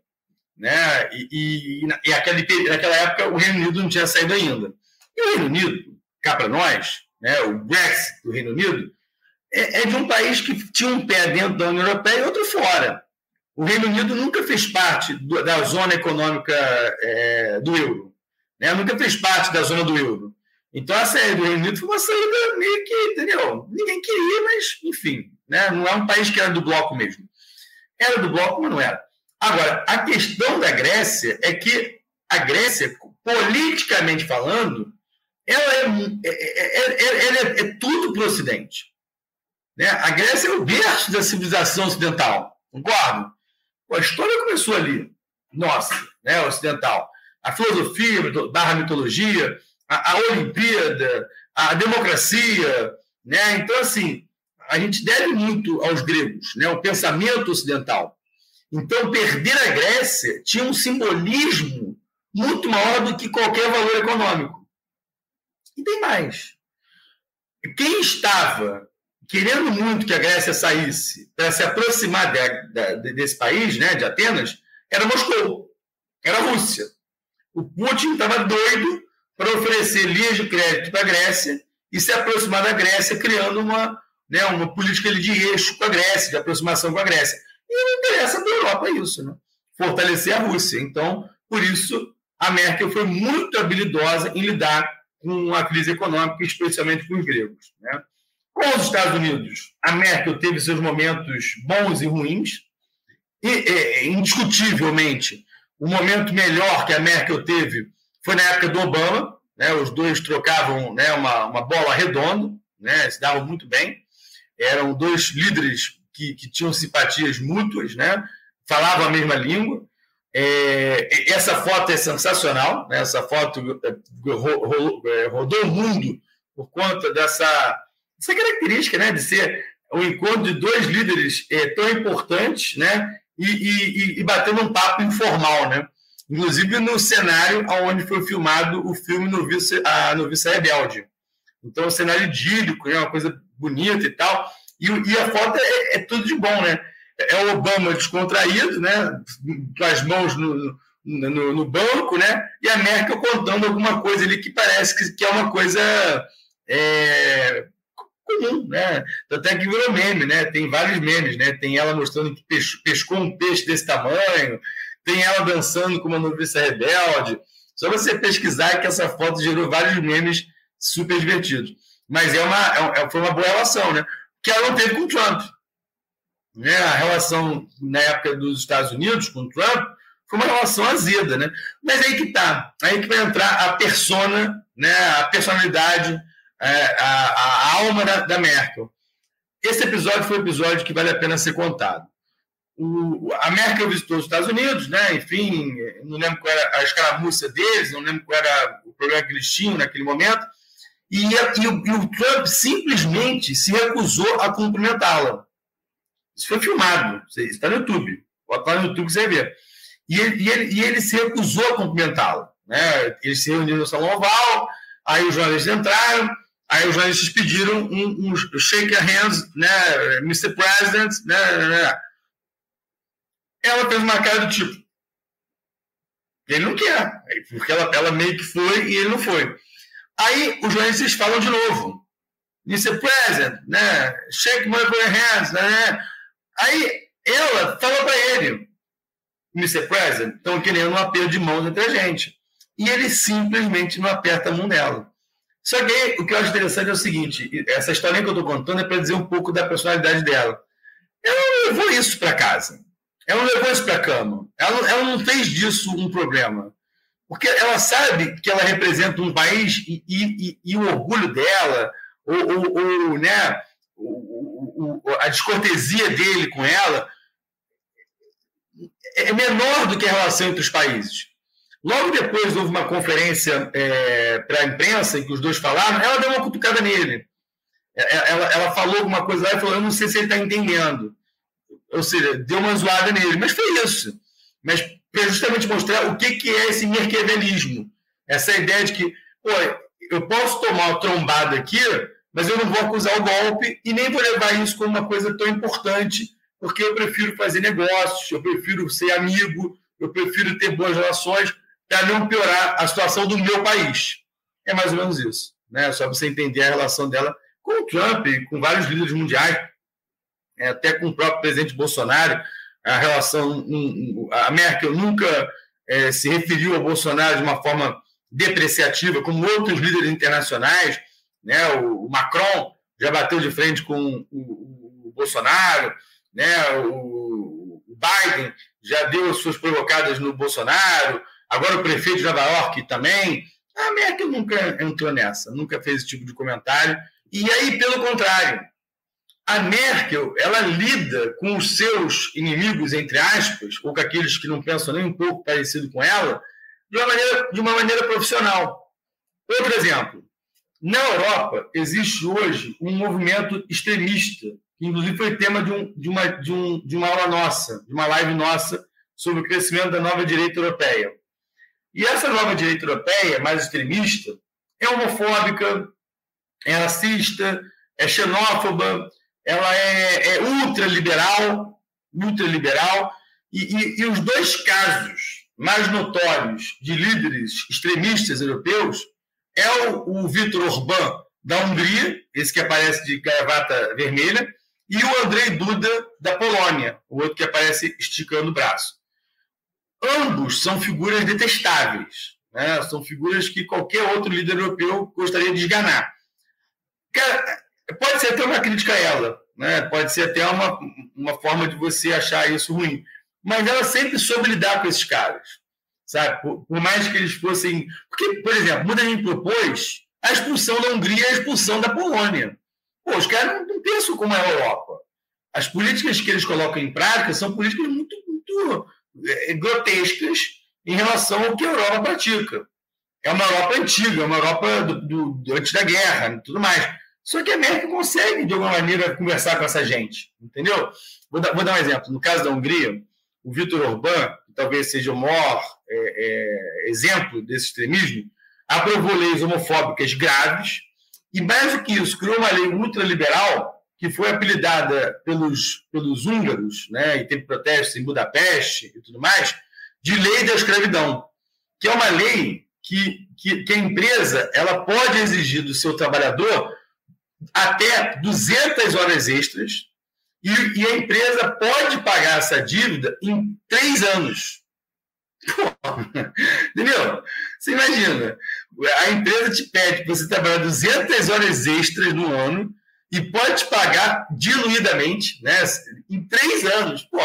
Né? E, e, e aquele, naquela época o Reino Unido não tinha saído ainda. E o Reino Unido, cá para nós, né, o Brexit do Reino Unido, é, é, de um país que tinha um pé dentro da União Europeia e outro fora. O Reino Unido nunca fez parte do, da zona econômica é, do euro. Né? Nunca fez parte da zona do euro. Então a saída do Reino Unido foi uma saída meio que, entendeu? Ninguém queria, mas, enfim, né? não é um país que era do bloco mesmo. Era do bloco, mas não era. Agora, a questão da Grécia é que a Grécia, politicamente falando, ela é, é, é, é, é tudo para o Ocidente. Né? A Grécia é o berço da civilização ocidental, concordo? a história começou ali, nossa, né, ocidental. A filosofia, barra mitologia, a, a Olimpíada, a democracia, né? Então, assim, a gente deve muito aos gregos, né? O pensamento ocidental. Então, perder a Grécia tinha um simbolismo muito maior do que qualquer valor econômico. E tem mais. Quem estava querendo muito que a Grécia saísse para se aproximar de, de, desse país, né, de Atenas, era Moscou, era a Rússia. O Putin estava doido para oferecer linhas de crédito para a Grécia e se aproximar da Grécia, criando uma, né, uma política de eixo com a Grécia, de aproximação com a Grécia. E não interessa para a Europa isso, né? fortalecer a Rússia. Então, por isso, a Merkel foi muito habilidosa em lidar com a crise econômica, especialmente com os gregos. Né? Com os Estados Unidos, a Merkel teve seus momentos bons e ruins. E, é, indiscutivelmente, o momento melhor que a Merkel teve foi na época do Obama, né? Os dois trocavam né, uma, uma bola redonda, né? Se davam muito bem. Eram dois líderes que, que tinham simpatias mútuas, né? Falavam a mesma língua. É, essa foto é sensacional, né? essa foto é, é, rodou o mundo por conta dessa, dessa característica né? de ser o encontro de dois líderes é, tão importantes né? e, e, e batendo um papo informal. Né? Inclusive no cenário onde foi filmado o filme Noviça, a Noviça Rebelde. Então, um cenário idílico, né? uma coisa bonita e tal. E, e a foto é, é tudo de bom, né? é o Obama descontraído, né, com as mãos no, no, no, banco, né, e a Merkel contando alguma coisa ali que parece que, que é uma coisa é, comum, né, até que virou meme, né, tem vários memes, né, tem ela mostrando que pescou um peixe desse tamanho, tem ela dançando com uma noviça rebelde, só você pesquisar que essa foto gerou vários memes super divertidos. Mas é uma, é, foi uma boa relação, né? Que ela não teve com o Trump né, a relação na época dos Estados Unidos com o Trump foi uma relação azeda, né? Mas aí que tá, aí que vai entrar a persona, né, a personalidade, é, a, a, alma da, da, Merkel. Esse episódio foi um episódio que vale a pena ser contado. O, a Merkel visitou os Estados Unidos, né? Enfim, não lembro qual era a escaramuça deles, não lembro qual era o problema que eles tinham naquele momento. E, e, e o Trump simplesmente se recusou a cumprimentá-la. Isso foi filmado, está no YouTube. Bota lá no YouTube que você ver. E ele, e ele, e ele se recusou a cumprimentá-lo. Né? Eles se reuniram no Salão Oval, aí os jornalistas entraram, aí os jornalistas pediram um, um shake hands, né, Mr. President, né, né, né, Ela fez uma cara do tipo, ele não quer, porque ela, ela meio que foi e ele não foi. Aí os jornalistas falam de novo, Mr. President, né, shake my hands, né, né Aí ela falou para ele, Mr. President, estão querendo um aperto de mãos entre a gente. E ele simplesmente não aperta a mão dela. Só que o que eu acho interessante é o seguinte: essa história que eu estou contando é para dizer um pouco da personalidade dela. Ela levou isso para casa. Ela não levou isso para a cama. Ela, ela não fez disso um problema. Porque ela sabe que ela representa um país e, e, e o orgulho dela, ou, ou, ou né, a descortesia dele com ela é menor do que a relação entre os países. Logo depois houve uma conferência é, para a imprensa em que os dois falaram, ela deu uma cutucada nele. É, é, ela, ela falou alguma coisa lá e falou: Eu não sei se ele está entendendo. Ou seja, deu uma zoada nele. Mas foi isso. Mas para justamente mostrar o que, que é esse merquevelismo. Essa ideia de que, pô, eu posso tomar uma trombada aqui, mas eu não vou acusar o golpe e nem vou levar isso como uma coisa tão importante, porque eu prefiro fazer negócios, eu prefiro ser amigo, eu prefiro ter boas relações para não piorar a situação do meu país. É mais ou menos isso. Né? Só para você entender a relação dela com o Trump, com vários líderes mundiais, até com o próprio presidente Bolsonaro. A relação. A Merkel nunca é, se referiu ao Bolsonaro de uma forma depreciativa, como outros líderes internacionais né? O, Macron já bateu de frente com o, o Bolsonaro, né? O, o, Biden já deu as suas provocadas no Bolsonaro, agora o prefeito de Nova York também. A Merkel nunca entrou nessa, nunca fez esse tipo de comentário. E aí, pelo contrário, a Merkel ela lida com os seus inimigos, entre aspas, ou com aqueles que não pensam nem um pouco parecido com ela, de uma maneira, de uma maneira profissional. Outro exemplo, na Europa, existe hoje um movimento extremista, que inclusive foi tema de, um, de, uma, de, um, de uma aula nossa, de uma live nossa, sobre o crescimento da nova direita europeia. E essa nova direita europeia, mais extremista, é homofóbica, é racista, é xenófoba, ela é, é ultraliberal, ultraliberal, e, e, e os dois casos mais notórios de líderes extremistas europeus é o, o Vitor Orbán, da Hungria, esse que aparece de gravata vermelha, e o Andrei Duda, da Polônia, o outro que aparece esticando o braço. Ambos são figuras detestáveis, né? são figuras que qualquer outro líder europeu gostaria de esganar. Pode ser até uma crítica a ela, né? pode ser até uma, uma forma de você achar isso ruim. mas ela sempre soube lidar com esses caras, sabe? Por, por mais que eles fossem. Porque, por exemplo, muita gente propôs a expulsão da Hungria e a expulsão da Polônia. Pô, os caras não, pensam como é a Europa. As políticas que eles colocam em prática são políticas muito, muito é, grotescas em relação ao que a Europa pratica. É uma Europa antiga, é uma Europa do, do antes da guerra e tudo mais. Só que a Merkel consegue, de alguma maneira, conversar com essa gente, entendeu? Vou dar, vou dar um exemplo. No caso da Hungria, o Viktor Orbán, que talvez seja o maior é, é, exemplo desse extremismo, aprovou leis homofóbicas graves e, mais do que isso, criou uma lei ultraliberal que foi apelidada pelos, pelos húngaros, né, e teve protestos em Budapeste e tudo mais, de lei da escravidão, que é uma lei que, que, que a empresa ela pode exigir do seu trabalhador até 200 horas extras e, e a empresa pode pagar essa dívida em três anos. entendeu? Você imagina, a empresa te pede para você trabalhar 200 horas extras no ano e pode te pagar diluidamente né, em três anos. Pô,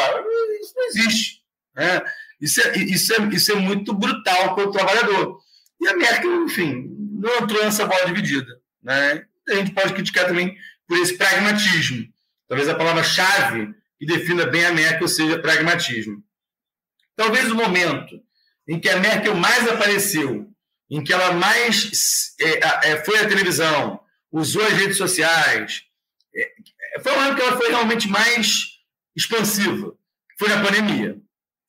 isso não existe. Né? Isso, é, isso, é, isso é muito brutal para o trabalhador. E a Merkel, enfim, não entrou nessa bola dividida. Né? A gente pode criticar também por esse pragmatismo. Talvez a palavra-chave que defina bem a Merkel seja pragmatismo. Talvez o momento em que a Merkel mais apareceu, em que ela mais é, é, foi à televisão, usou as redes sociais, é, foi um ano que ela foi realmente mais expansiva. Foi na pandemia.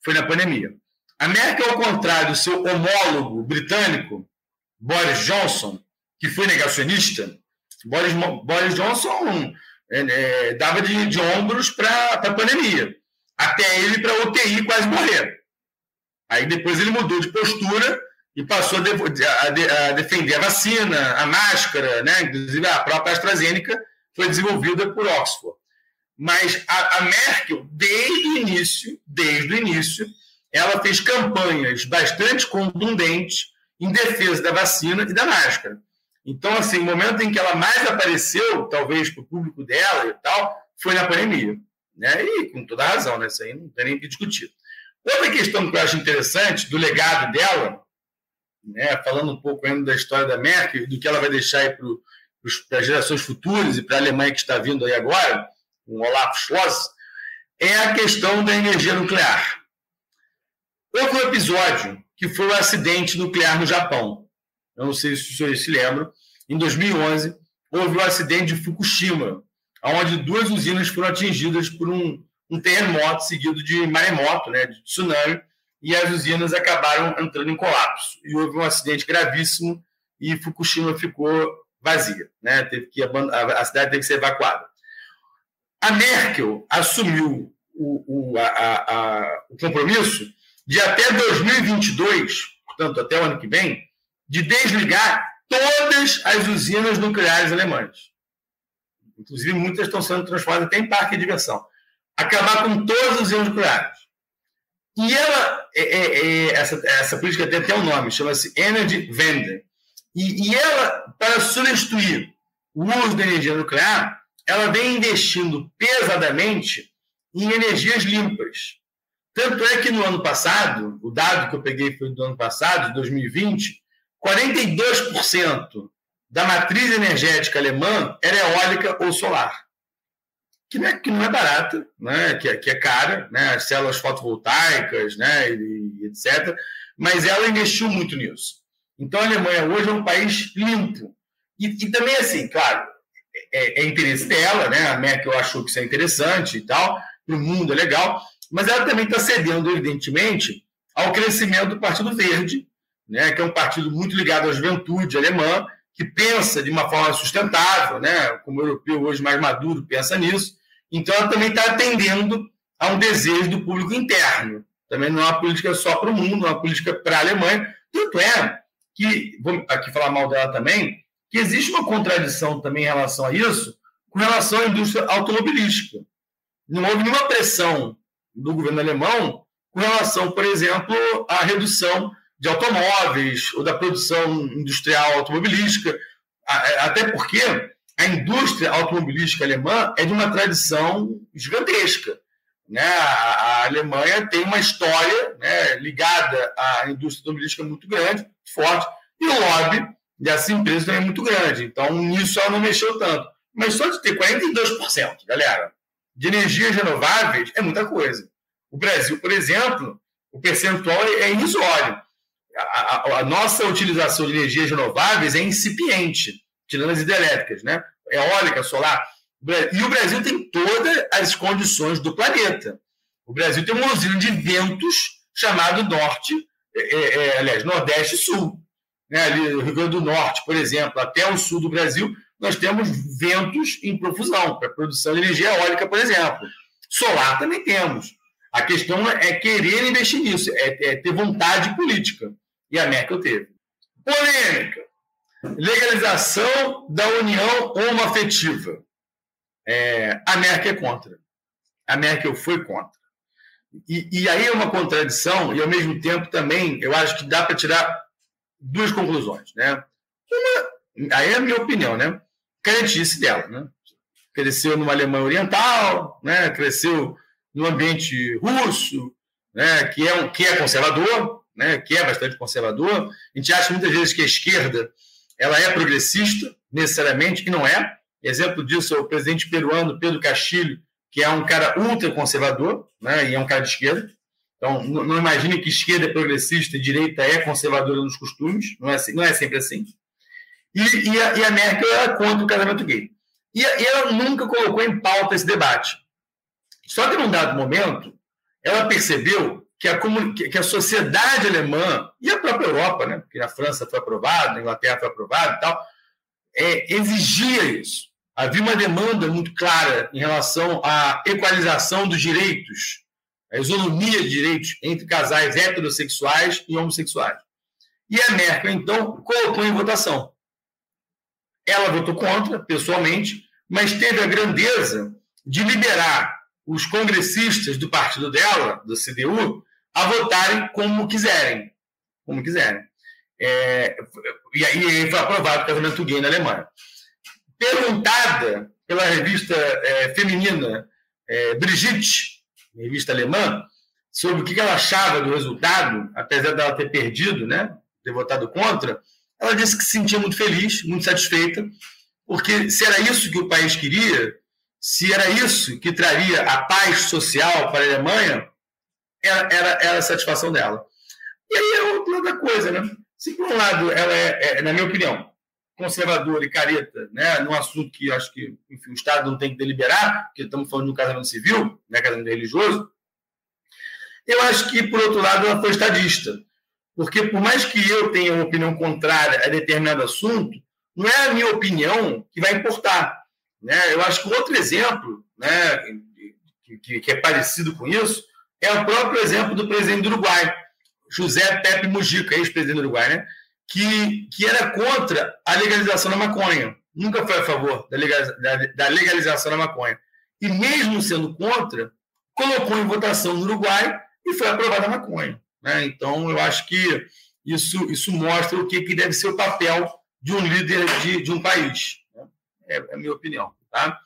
Foi na pandemia. A Merkel, ao contrário do seu homólogo britânico, Boris Johnson, que foi negacionista, Boris, Boris Johnson é, é, dava de, de ombros para a pandemia, até ele para UTI quase morrer. Aí depois ele mudou de postura e passou a, de, a, defender a vacina, a máscara, né? inclusive a própria AstraZeneca foi desenvolvida por Oxford. Mas a, a Merkel, desde o início, desde o início, ela fez campanhas bastante contundentes em defesa da vacina e da máscara. Então, assim, o momento em que ela mais apareceu, talvez para o público dela e tal, foi na pandemia. Né? E com toda razão, né? Isso aí não tem nem o que discutir. Outra questão que eu acho interessante do legado dela, né? falando um pouco ainda da história da Merkel, do que ela vai deixar para as gerações futuras e para a Alemanha que está vindo aí agora, com Olaf Scholz, é a questão da energia nuclear. Um episódio que foi o acidente nuclear no Japão eu não sei se os senhores se lembram, em 2011 houve o um acidente de Fukushima, onde duas usinas foram atingidas por um, um terremoto seguido de maremoto, né, de tsunami, e as usinas acabaram entrando em colapso. E houve um acidente gravíssimo e Fukushima ficou vazia, né? Teve que a cidade teve que ser evacuada. A Merkel assumiu o, o, a, a, o compromisso de até 2022, portanto até o ano que vem, de desligar todas as usinas nucleares alemãs. Inclusive, muitas estão sendo transformadas até em parque de diversão. Acabar com todas as usinas nucleares. E ela, é, é, é, essa, essa política tem até um nome, chama-se Energy. E, e ela, para substituir o uso da energia nuclear, ela vem investindo pesadamente em energias limpas. Tanto é que no ano passado, o dado que eu peguei foi do ano passado, de 2020, 42% da matriz energética alemã era eólica ou solar, que não é, que não é barata, né? que, é, que é cara, né? as células fotovoltaicas, né? E, e etc. Mas ela investiu muito nisso. Então a Alemanha hoje é um país limpo. E, e também, assim, claro, é, é, interesse dela, né? a Merkel achou que isso é interessante e tal, para o mundo é legal, mas ela também está cedendo, evidentemente, ao crescimento do Partido Verde, né, que é um partido muito ligado à juventude alemã, que pensa de uma forma sustentável, né, como o europeu hoje mais maduro pensa nisso. Então, ela também está atendendo a um desejo do público interno. Também não é uma política só para o mundo, é uma política para a Alemanha. Tanto é que, vou aqui falar mal dela também, que existe uma contradição também em relação a isso, com relação à indústria automobilística. Não houve nenhuma pressão do governo alemão com relação, por exemplo, à redução de automóveis ou da produção industrial automobilística, é, até porque a indústria automobilística alemã é de uma tradição gigantesca. né, a, Alemanha tem uma história né, ligada à indústria automobilística muito grande, forte, e o lobby dessa empresa também é muito grande. Então, nisso ela não mexeu tanto. Mas só de ter 42%, galera, de energias renováveis é muita coisa. O Brasil, por exemplo, o percentual é irrisório. A, a, nossa utilização de energias renováveis é incipiente, tirando as hidrelétricas, né? Eólica, solar. E o Brasil tem todas as condições do planeta. O Brasil tem uma usina de ventos chamado Norte, é, é, é aliás, Nordeste e Sul. Né? Ali, Rio Grande do Norte, por exemplo, até o sul do Brasil, nós temos ventos em profusão para produção de energia eólica, por exemplo. Solar também temos. A questão é querer investir nisso, é, é ter vontade política. E a Merkel teve. Polêmica. Legalização da união homoafetiva. É, a Merkel é contra. A Merkel foi contra. E, e, aí é uma contradição, e ao mesmo tempo também eu acho que dá para tirar duas conclusões. Né? Uma, aí é a minha opinião, né? Crentice dela. Né? Cresceu numa Alemanha Oriental, né? cresceu no ambiente russo, né? que, é um, que é conservador, né? que é bastante conservador. A gente acha muitas vezes que a esquerda ela é progressista, necessariamente, e não é. Exemplo disso é o presidente peruano Pedro Castilho, que é um cara ultraconservador, né, e é um cara de esquerda. Então, não, imagine que esquerda é progressista e direita é conservadora nos costumes, não é, não é sempre assim. E, e, a, e a Merkel era contra o casamento gay. E, e ela nunca colocou em pauta esse debate. Só que num dado momento, ela percebeu que a, que a sociedade alemã e a própria Europa, né, porque a França foi aprovada, a Inglaterra foi aprovada e tal, é, exigia isso havia uma demanda muito clara em relação à equalização dos direitos, a isonomia de direitos entre casais heterossexuais e homossexuais. E a Merkel, então, colocou em votação. Ela votou contra, pessoalmente, mas teve a grandeza de liberar os congressistas do partido dela, do CDU, a votarem como quiserem. Como quiserem. É, e aí foi aprovado o casamento gay na Alemanha perguntada pela revista é, feminina é, Brigitte, revista alemã, sobre o que ela achava do resultado, apesar dela ter perdido, né, ter votado contra, ela disse que se sentia muito feliz, muito satisfeita, porque se era isso que o país queria, se era isso que traria a paz social para a Alemanha, era, era, era a satisfação dela. E aí é outra coisa, né? Se por um lado ela é, é na minha opinião, conservador e careta, né, num assunto que acho que enfim, o Estado não tem que deliberar, porque estamos falando de um casamento civil, né, casamento religioso, eu acho que, por outro lado, ela foi estadista. Porque, por mais que eu tenha uma opinião contrária a determinado assunto, não é a minha opinião que vai importar. Né? Eu acho que outro exemplo né, que, que é parecido com isso é o próprio exemplo do presidente do Uruguai, José Pepe Mujica, ex-presidente do Uruguai, né? que, que era contra a legalização da maconha. Nunca foi a favor da, da, da legalização da maconha. E mesmo sendo contra, colocou em votação no Uruguai e foi aprovada a maconha. Né? Então, eu acho que isso, isso mostra o que, que deve ser o papel de um líder de, de um país. Né? É, é a minha opinião. Tá?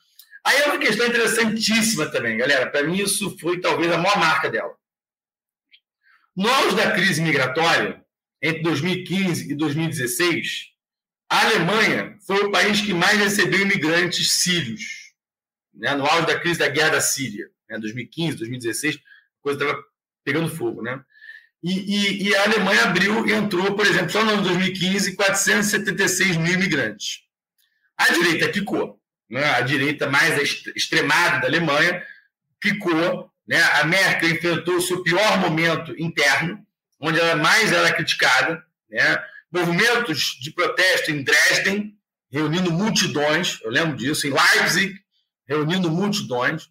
Aí é uma questão interessantíssima também, galera. Para mim, isso foi talvez a maior marca dela. No auge da crise migratória, entre 2015 e 2016, a Alemanha foi o país que mais recebeu imigrantes sírios, né, no auge da crise da guerra da Síria, né, 2015, 2016, a coisa estava pegando fogo, né? E, e, e, a Alemanha abriu, entrou, por exemplo, só no ano de 2015, 476 mil imigrantes. A direita quicou, né? a direita mais extremada da Alemanha quicou. Né? A Merkel enfrentou o seu pior momento interno, onde ela mais era criticada, né? movimentos de protesto em Dresden, reunindo multidões, eu lembro disso, em Leipzig, reunindo multidões,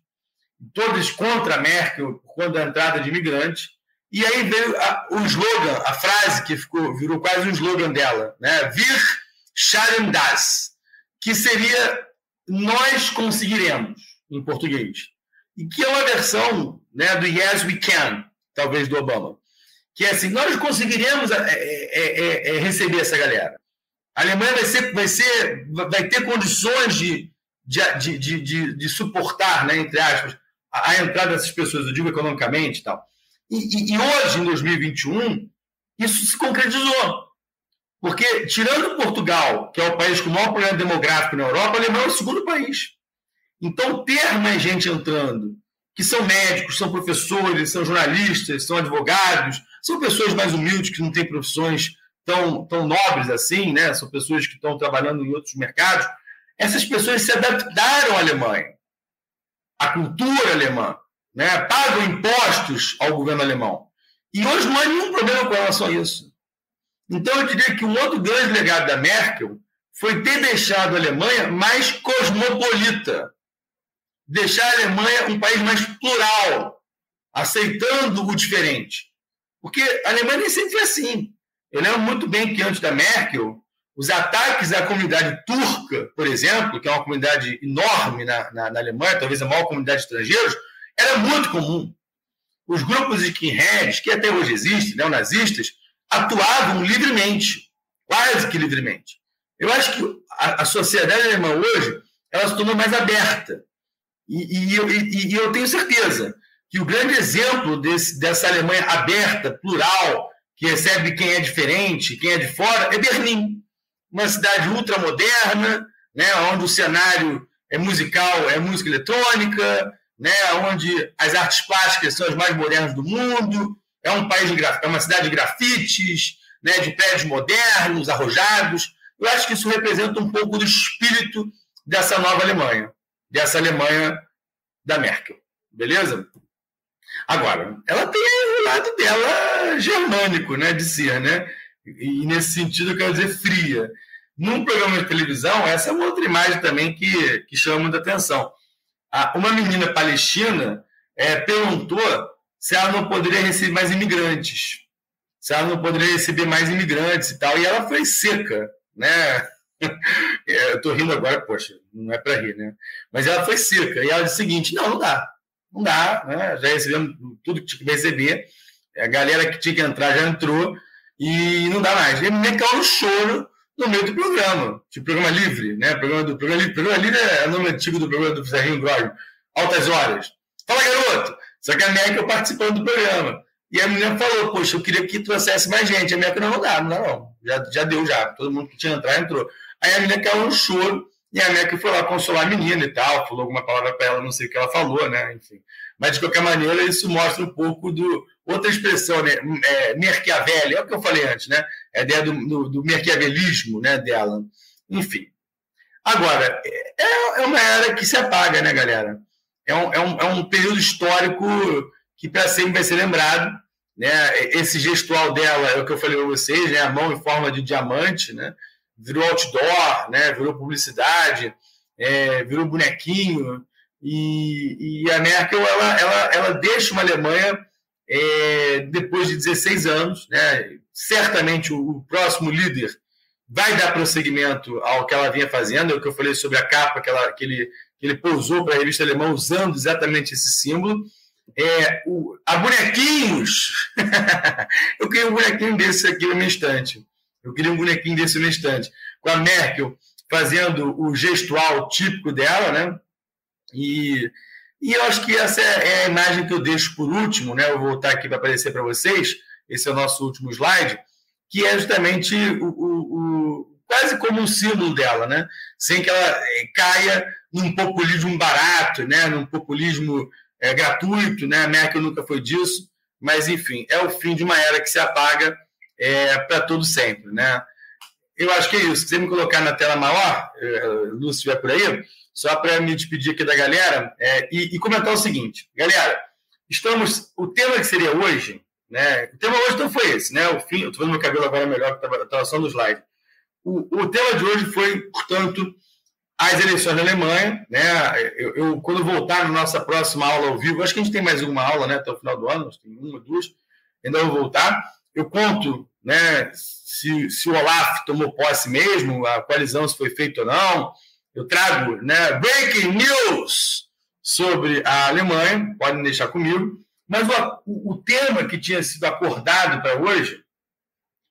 todos contra a Merkel conta da entrada de imigrantes. E aí veio a, o slogan, a frase que ficou, virou quase um slogan dela, né? Wir schaffen das, que seria nós conseguiremos, em português. E que é uma versão né, do Yes We Can, talvez do Obama que é assim, nós conseguiremos é é, é, é, receber essa galera. A Alemanha vai, ser, vai, ser, vai ter condições de, de, de, de, de suportar, né, entre aspas, a, a entrada dessas pessoas, eu digo economicamente e tal. E, e, hoje, em 2021, isso se concretizou. Porque, tirando Portugal, que é o país com o maior problema demográfico na Europa, a Alemanha é o segundo país. Então, ter mais gente entrando, que são médicos, são professores, são jornalistas, são advogados, são pessoas mais humildes que não têm profissões tão, tão nobres assim, né? são pessoas que estão trabalhando em outros mercados. Essas pessoas se adaptaram à Alemanha, à cultura alemã, né? pagam impostos ao governo alemão. E hoje não há nenhum problema com relação a isso. Então, eu diria que um outro grande legado da Merkel foi ter deixado a Alemanha mais cosmopolita, deixar a Alemanha um país mais plural, aceitando o diferente. Porque a Alemanha nem sempre foi assim. Eu lembro muito bem que antes da Merkel, os ataques à comunidade turca, por exemplo, que é uma comunidade enorme na, na, na Alemanha, talvez a maior comunidade de estrangeiros, era muito comum. Os grupos de skinheads, que até hoje existem, neonazistas, atuavam livremente, quase que livremente. Eu acho que a, a sociedade alemã hoje ela se tornou mais aberta. E, e, e, e, eu tenho certeza que o grande exemplo desse, dessa Alemanha aberta, plural, que recebe quem é diferente, quem é de fora, é Berlim. Uma cidade ultramoderna, né, onde o cenário é musical, é música eletrônica, né, onde as artes plásticas são as mais modernas do mundo, é um país de é uma cidade de grafites, né, de prédios modernos, arrojados. Eu acho que isso representa um pouco do espírito dessa nova Alemanha, dessa Alemanha da Merkel. Beleza? Agora, ela tem o lado dela germânico, né, de ser, né? E nesse sentido eu quero dizer fria. Num programa de televisão, essa é uma outra imagem também que, que chama muita atenção. Uma menina palestina é, perguntou se ela não poderia receber mais imigrantes, se ela não poderia receber mais imigrantes e tal. E ela foi seca, né? É, eu tô rindo agora, poxa, não é para rir, né? Mas ela foi seca. E ela disse o seguinte: não, não dá. Não dá, né? Já recebemos tudo que tinha que receber. A galera que tinha que entrar já entrou e não dá mais. E me caiu no choro no meio do programa, de programa livre, né? Programa do programa livre. Programa livre é o nome antigo do programa do Serginho Grosmo. Altas horas. Fala, garoto! Só que a Merkel participando do programa. E a menina falou, poxa, eu queria que trouxesse mais gente. A Merkel, não, não dá, não não. Já, já deu, já. Todo mundo que tinha entrar entrou. Aí a menina caiu no choro. E a Merkel foi lá consolar a menina e tal, falou alguma palavra para ela, não sei o que ela falou, né? Enfim. Mas, de qualquer maneira, isso mostra um pouco do. Outra expressão, né? É, Merchiavelli, é o que eu falei antes, né? É a ideia do, do, do merquiavelismo né, dela. Enfim. Agora, é, é uma era que se apaga, né, galera? É um, é um, é um período histórico que para sempre vai ser lembrado. Né? Esse gestual dela é o que eu falei para vocês, né? a mão em forma de diamante, né? virou outdoor, né? virou publicidade, é, virou bonequinho. E, e, a Merkel ela, ela, ela deixa uma Alemanha é, depois de 16 anos. Né? Certamente o, o, próximo líder vai dar prosseguimento ao que ela vinha fazendo, é o que eu falei sobre a capa que, ela, que, ele, ele pousou para a revista alemã usando exatamente esse símbolo. É, o, a bonequinhos! eu queria um bonequinho desse aqui no instante. Eu queria um bonequinho desse no instante. Com a Merkel fazendo o gestual típico dela, né? E, e eu acho que essa é, é a imagem que eu deixo por último, né? Eu vou voltar aqui para aparecer para vocês. Esse é o nosso último slide, que é justamente o, o, o, quase como um símbolo dela, né? Sem que ela é, caia num populismo barato, né? Num populismo é, gratuito, né? A Merkel nunca foi disso, mas enfim, é o fim de uma era que se apaga é, para todo sempre, né? Eu acho que é isso. Se me colocar na tela maior, Lúcio estiver por aí, só para me despedir aqui da galera é, e, e, comentar o seguinte, galera, estamos. O tema que seria hoje, né? O tema hoje então foi esse, né? O fim. Eu estou vendo meu cabelo agora melhor que estava só no slide. O, o tema de hoje foi, portanto, as eleições da Alemanha, né? Eu, eu, quando voltar na nossa próxima aula ao vivo, acho que a gente tem mais uma aula, né? Até o final do ano, tem uma, duas, ainda vou voltar. Eu conto, né? Se, se o Olaf tomou posse mesmo, a coalizão se foi feita ou não. Eu trago, né? Breaking news sobre a Alemanha, podem deixar comigo. Mas o, o tema que tinha sido acordado para hoje,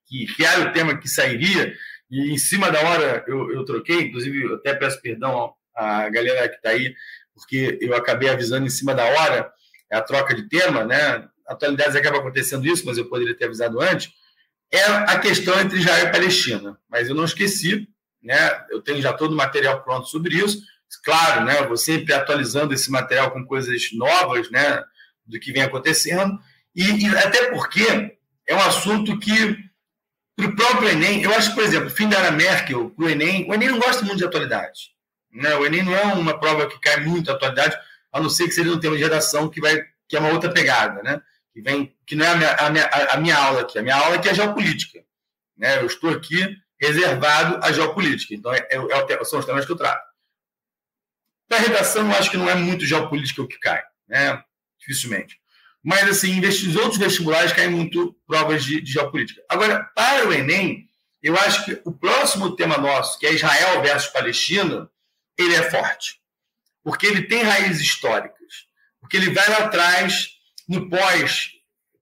que, que era o tema que sairia, e em cima da hora eu, eu troquei, inclusive eu até peço perdão à galera que está aí, porque eu acabei avisando em cima da hora a troca de tema, né? Atualidades acaba acontecendo isso, mas eu poderia ter avisado antes. É a questão entre Israel e Palestina. Mas eu não esqueci, né? Eu tenho já todo o material pronto sobre isso. Claro, né? Vou sempre atualizando esse material com coisas novas, né? Do que vem acontecendo. E, e até porque é um assunto que para o próprio Enem, eu acho, por exemplo, fim da era Merkel, o Enem, o Enem não gosta muito de atualidade. Né? O Enem não é uma prova que cai muito atualidade, a não ser que seja um tema de redação que, vai, que é uma outra pegada, né? que, vem, que não é a minha, a, minha, a minha aula aqui. A minha aula aqui é geopolítica. Né? Eu estou aqui reservado à geopolítica. Então, é, é, é, são os temas que eu trato. Para redação, eu acho que não é muito geopolítica o que cai. Né? Dificilmente. Mas, assim, os outros vestibulares caem muito provas de, de geopolítica. Agora, para o Enem, eu acho que o próximo tema nosso, que é Israel versus Palestina, ele é forte. Porque ele tem raízes históricas. Porque ele vai lá atrás, no pós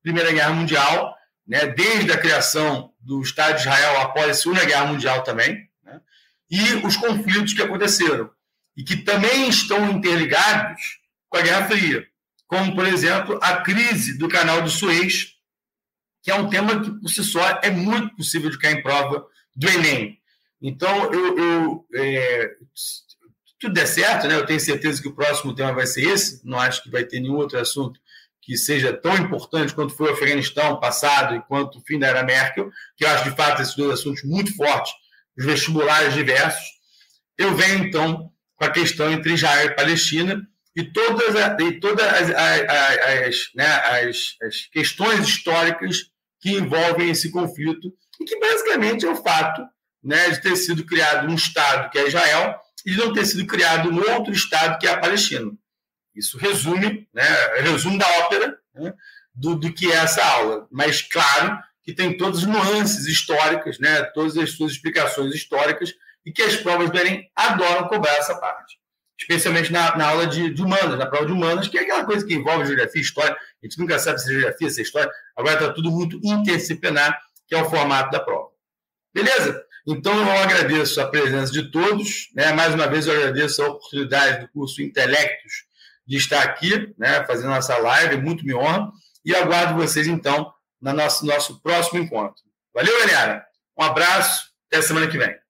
Primeira Guerra Mundial, né, desde a criação do Estado de Israel após a Segunda Guerra Mundial também, né, e os conflitos que aconteceram. E que também estão interligados com a Guerra Fria como, por exemplo, a crise do canal de Suez, que é um tema que, por si só, é muito possível de cair em prova do Enem. Então, eu, eu é, tudo der certo, né? eu tenho certeza que o próximo tema vai ser esse, não acho que vai ter nenhum outro assunto que seja tão importante quanto foi o Afeganistão passado e quanto o fim da era Merkel, que eu acho, de fato, esses dois assuntos muito fortes, os vestibulares diversos. Eu venho, então, com a questão entre Israel e Palestina, e todas, e todas as, as, as, né, as, as questões históricas que envolvem esse conflito, e que basicamente é o fato né, de ter sido criado um Estado que é Israel e de não ter sido criado um outro Estado que é a Palestina. Isso resume, né, resumo da ópera né, do, do que é essa aula. Mas, claro, que tem todas as nuances históricas, né, todas as suas explicações históricas, e que as provas do Enem adoram cobrar essa parte especialmente na, na aula de, de, humanas, na prova de humanas, que é aquela coisa que envolve geografia e história. A gente nunca sabe se é geografia, se é história. Agora está tudo muito interdisciplinar, que é o formato da prova. Beleza? Então eu agradeço a presença de todos. Né? Mais uma vez eu agradeço a oportunidade do curso Intelectos de estar aqui, né, fazendo essa live, muito me honra. E aguardo vocês, então, no nosso, nosso próximo encontro. Valeu, galera! Um abraço, até semana que vem.